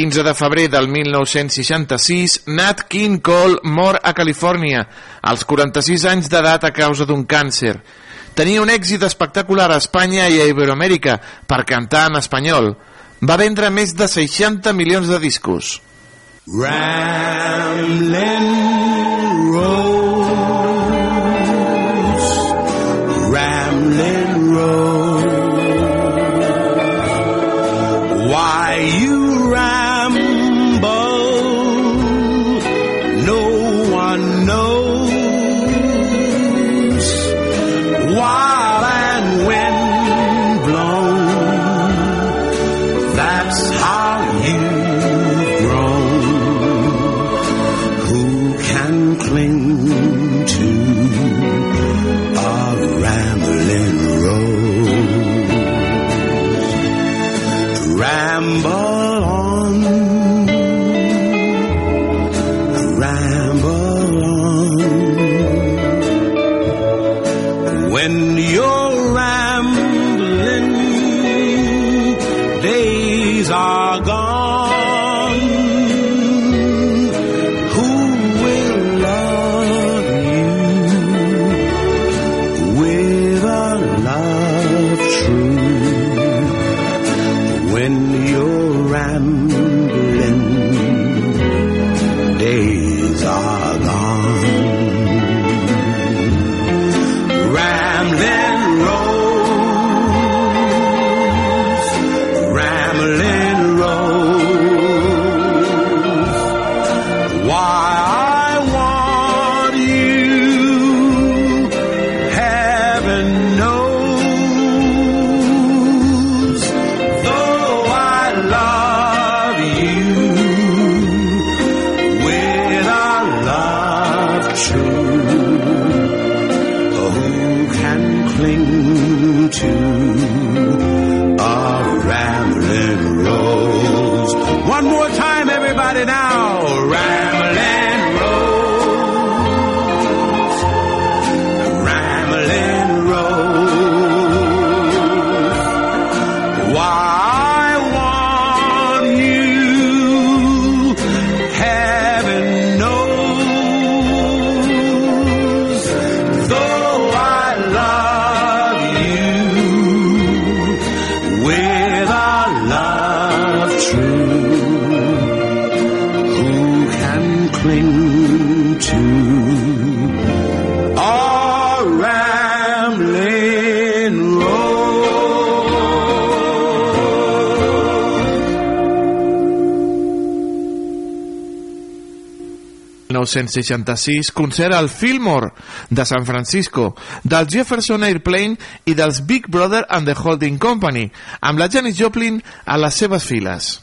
[SPEAKER 5] 15 de febrer del 1966, Nat King Cole mor a Califòrnia, als 46 anys d'edat a causa d'un càncer. Tenia un èxit espectacular a Espanya i a Iberoamèrica per cantar en espanyol. Va vendre més de 60 milions de discos.
[SPEAKER 10] Ramblin'
[SPEAKER 5] 1966, concert al Fillmore de San Francisco, del Jefferson Airplane i dels Big Brother and the Holding Company, amb la Janis Joplin a les seves files.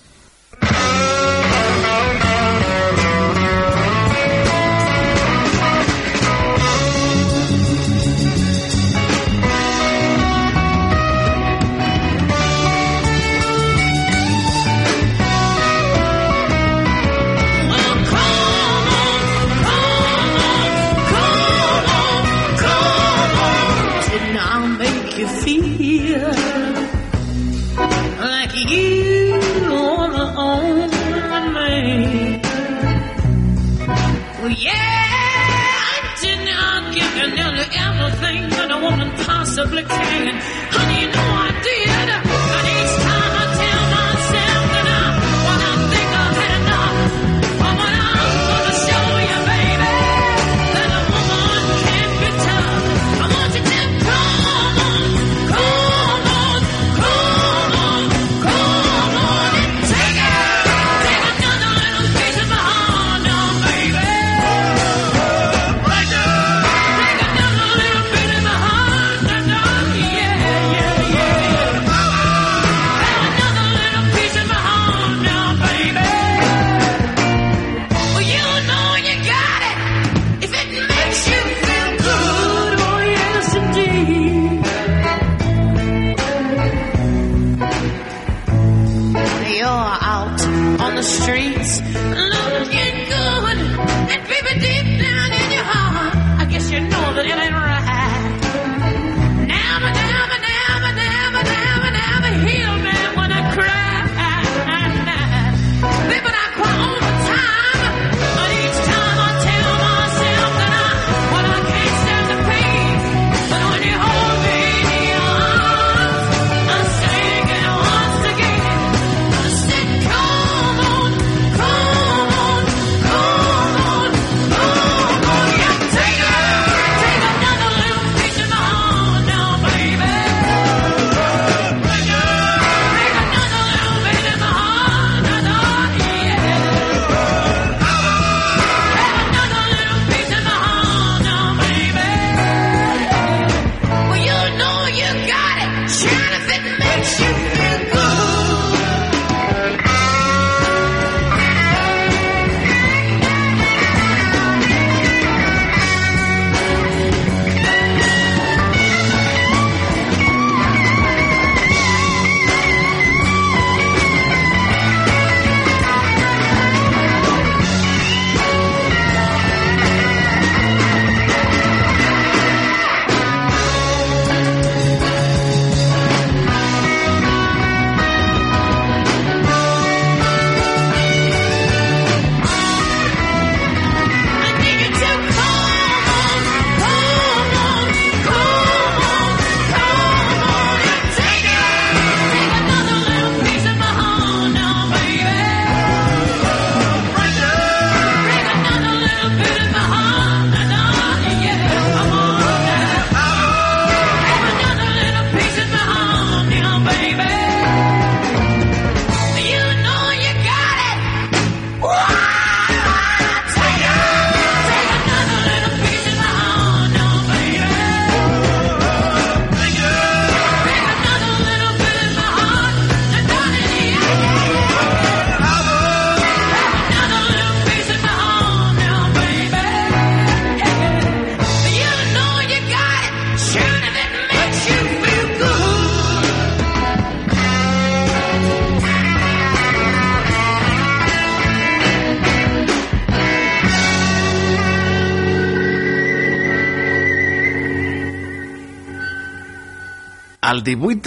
[SPEAKER 5] El 18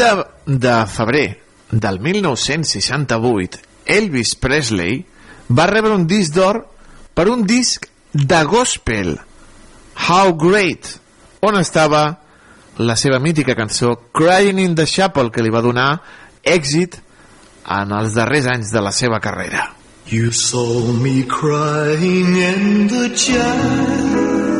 [SPEAKER 5] de, de febrer del 1968, Elvis Presley va rebre un disc d'or per un disc de gospel, How Great, on estava la seva mítica cançó Crying in the Chapel, que li va donar èxit en els darrers anys de la seva carrera.
[SPEAKER 9] You saw me crying in the chapel.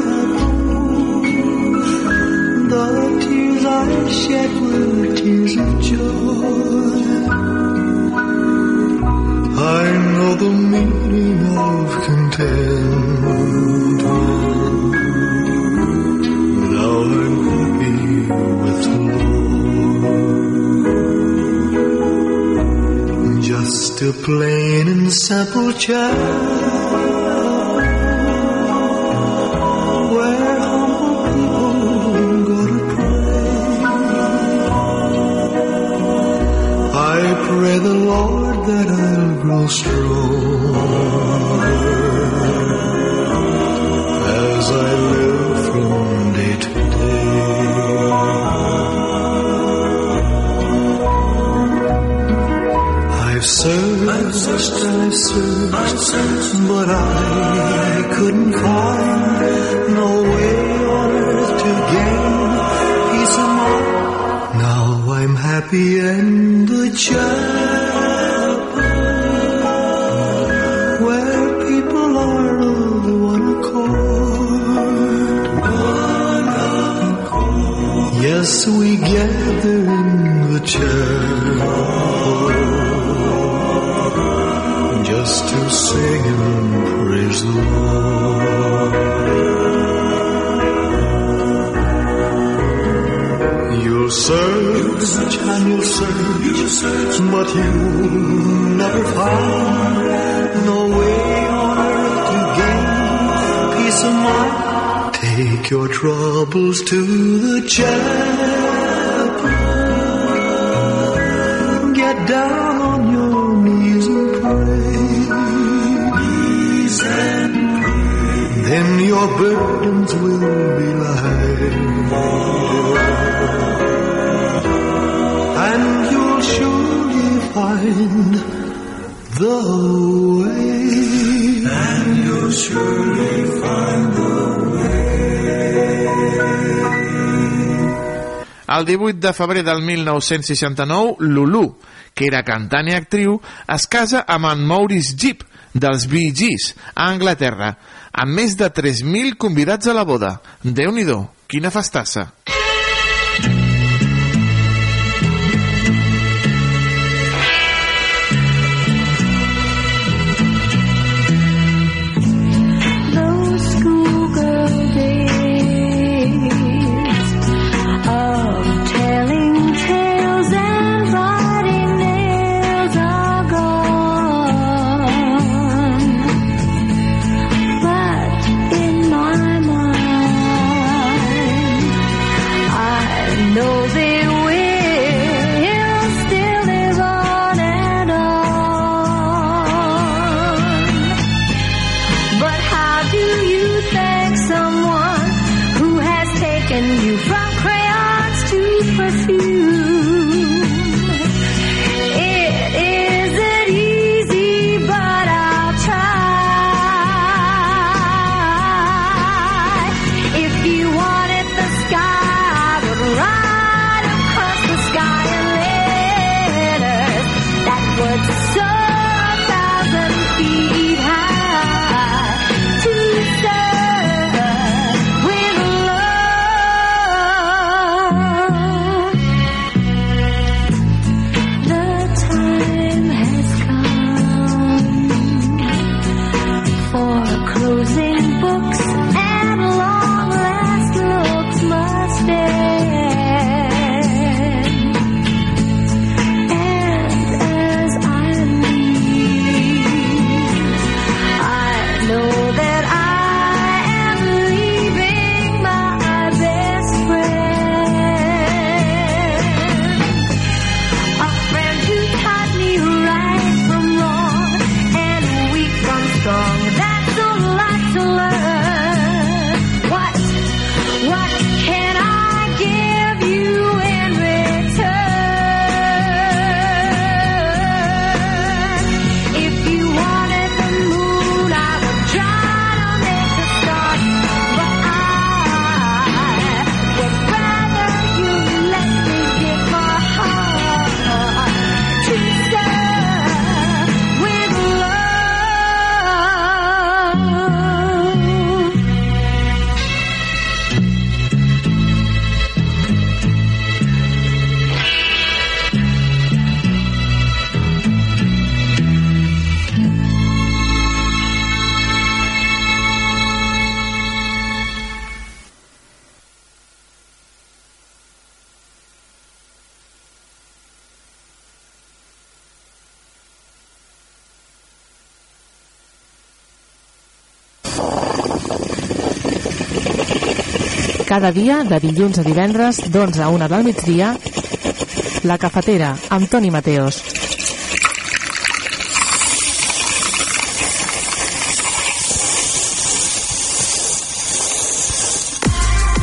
[SPEAKER 9] Shed were tears of joy. I know the meaning of contentment. Now I'm happy with the Lord. Just a plain and simple child. The Lord that I'll grow strong as I live from day to day. I've searched and I've searched, but I couldn't find no way on earth to gain peace of mind. Now I'm happy in the chapel Yes, we gather in the chapel just to sing and praise the Lord. You'll search and you'll search, but you'll never find no way on earth to gain peace of mind. Your troubles to the chapel. Get down on your. Knees and pray. Then your burdens will be light. And you'll surely find the way. And you'll surely
[SPEAKER 5] El 18 de febrer del 1969, Lulu, que era cantant i actriu, es casa amb en Maurice Jeep, dels Bee Gees, a Anglaterra, amb més de 3.000 convidats a la boda. déu nhi quina festassa!
[SPEAKER 20] Those
[SPEAKER 8] Cada dia, de dilluns a divendres, d'11 a 1 del migdia, La Cafetera, amb Toni Mateos.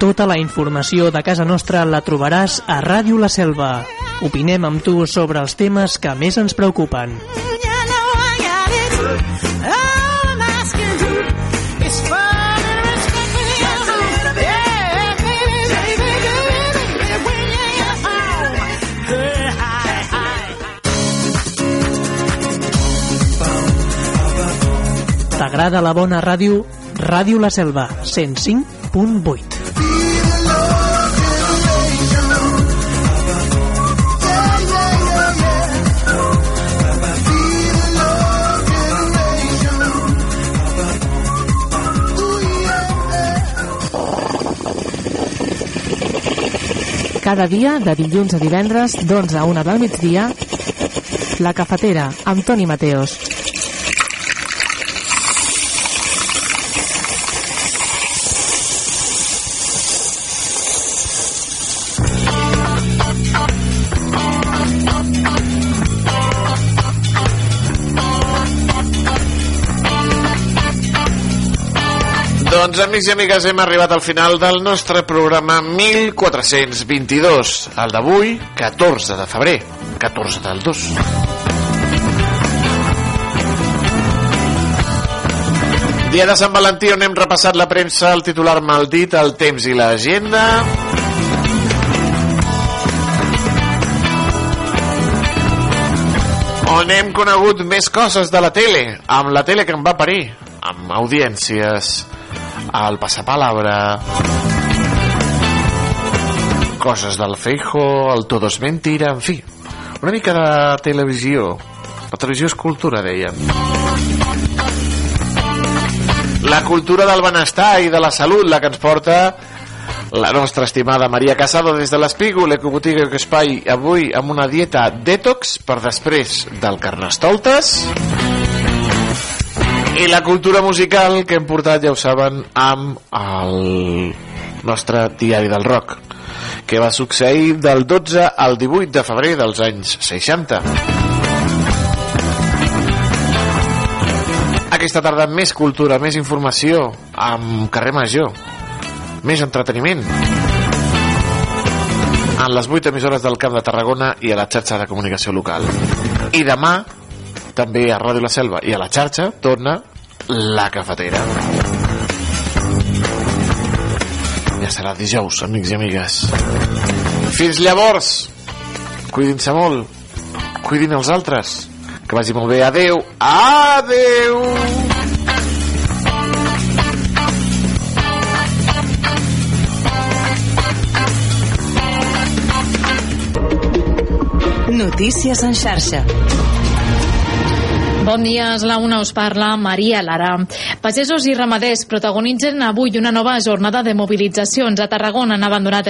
[SPEAKER 24] Tota la informació de casa nostra la trobaràs a Ràdio La Selva. Opinem amb tu sobre els temes que més ens preocupen. T'agrada la bona ràdio? Ràdio La Selva, 105.8.
[SPEAKER 8] Cada dia, de dilluns a divendres, d'11 a 1 del migdia, La Cafetera, amb Toni Mateos.
[SPEAKER 5] Doncs, amics i amigues, hem arribat al final del nostre programa 1422, el d'avui, 14 de febrer, 14 del 2. Dia de Sant Valentí on hem repassat la premsa, el titular maldit, el temps i l'agenda. On hem conegut més coses de la tele, amb la tele que em va parir, amb audiències, el passapalabra, coses del Feijo, el Todo es mentira, en fi, una mica de televisió. La televisió és cultura, deien. La cultura del benestar i de la salut, la que ens porta la nostra estimada Maria Casado des de l'Espígol, Ecobotiga i Espai, avui amb una dieta detox per després del Carnestoltes i la cultura musical que hem portat, ja ho saben, amb el nostre diari del rock que va succeir del 12 al 18 de febrer dels anys 60. Aquesta tarda més cultura, més informació amb carrer Major, més entreteniment en les 8 emissores del Camp de Tarragona i a la xarxa de comunicació local. I demà també a Ràdio La Selva i a la xarxa torna la cafetera. Ja serà dijous, amics i amigues. Fins llavors, cuidin-se molt, cuidin els altres, que vagi molt bé. Adeu, adeu.
[SPEAKER 25] Notícies en xarxa.
[SPEAKER 26] Bon dia, és la una us parla Maria Lara. Pagesos i ramaders protagonitzen avui una nova jornada de mobilitzacions. A Tarragona han abandonat el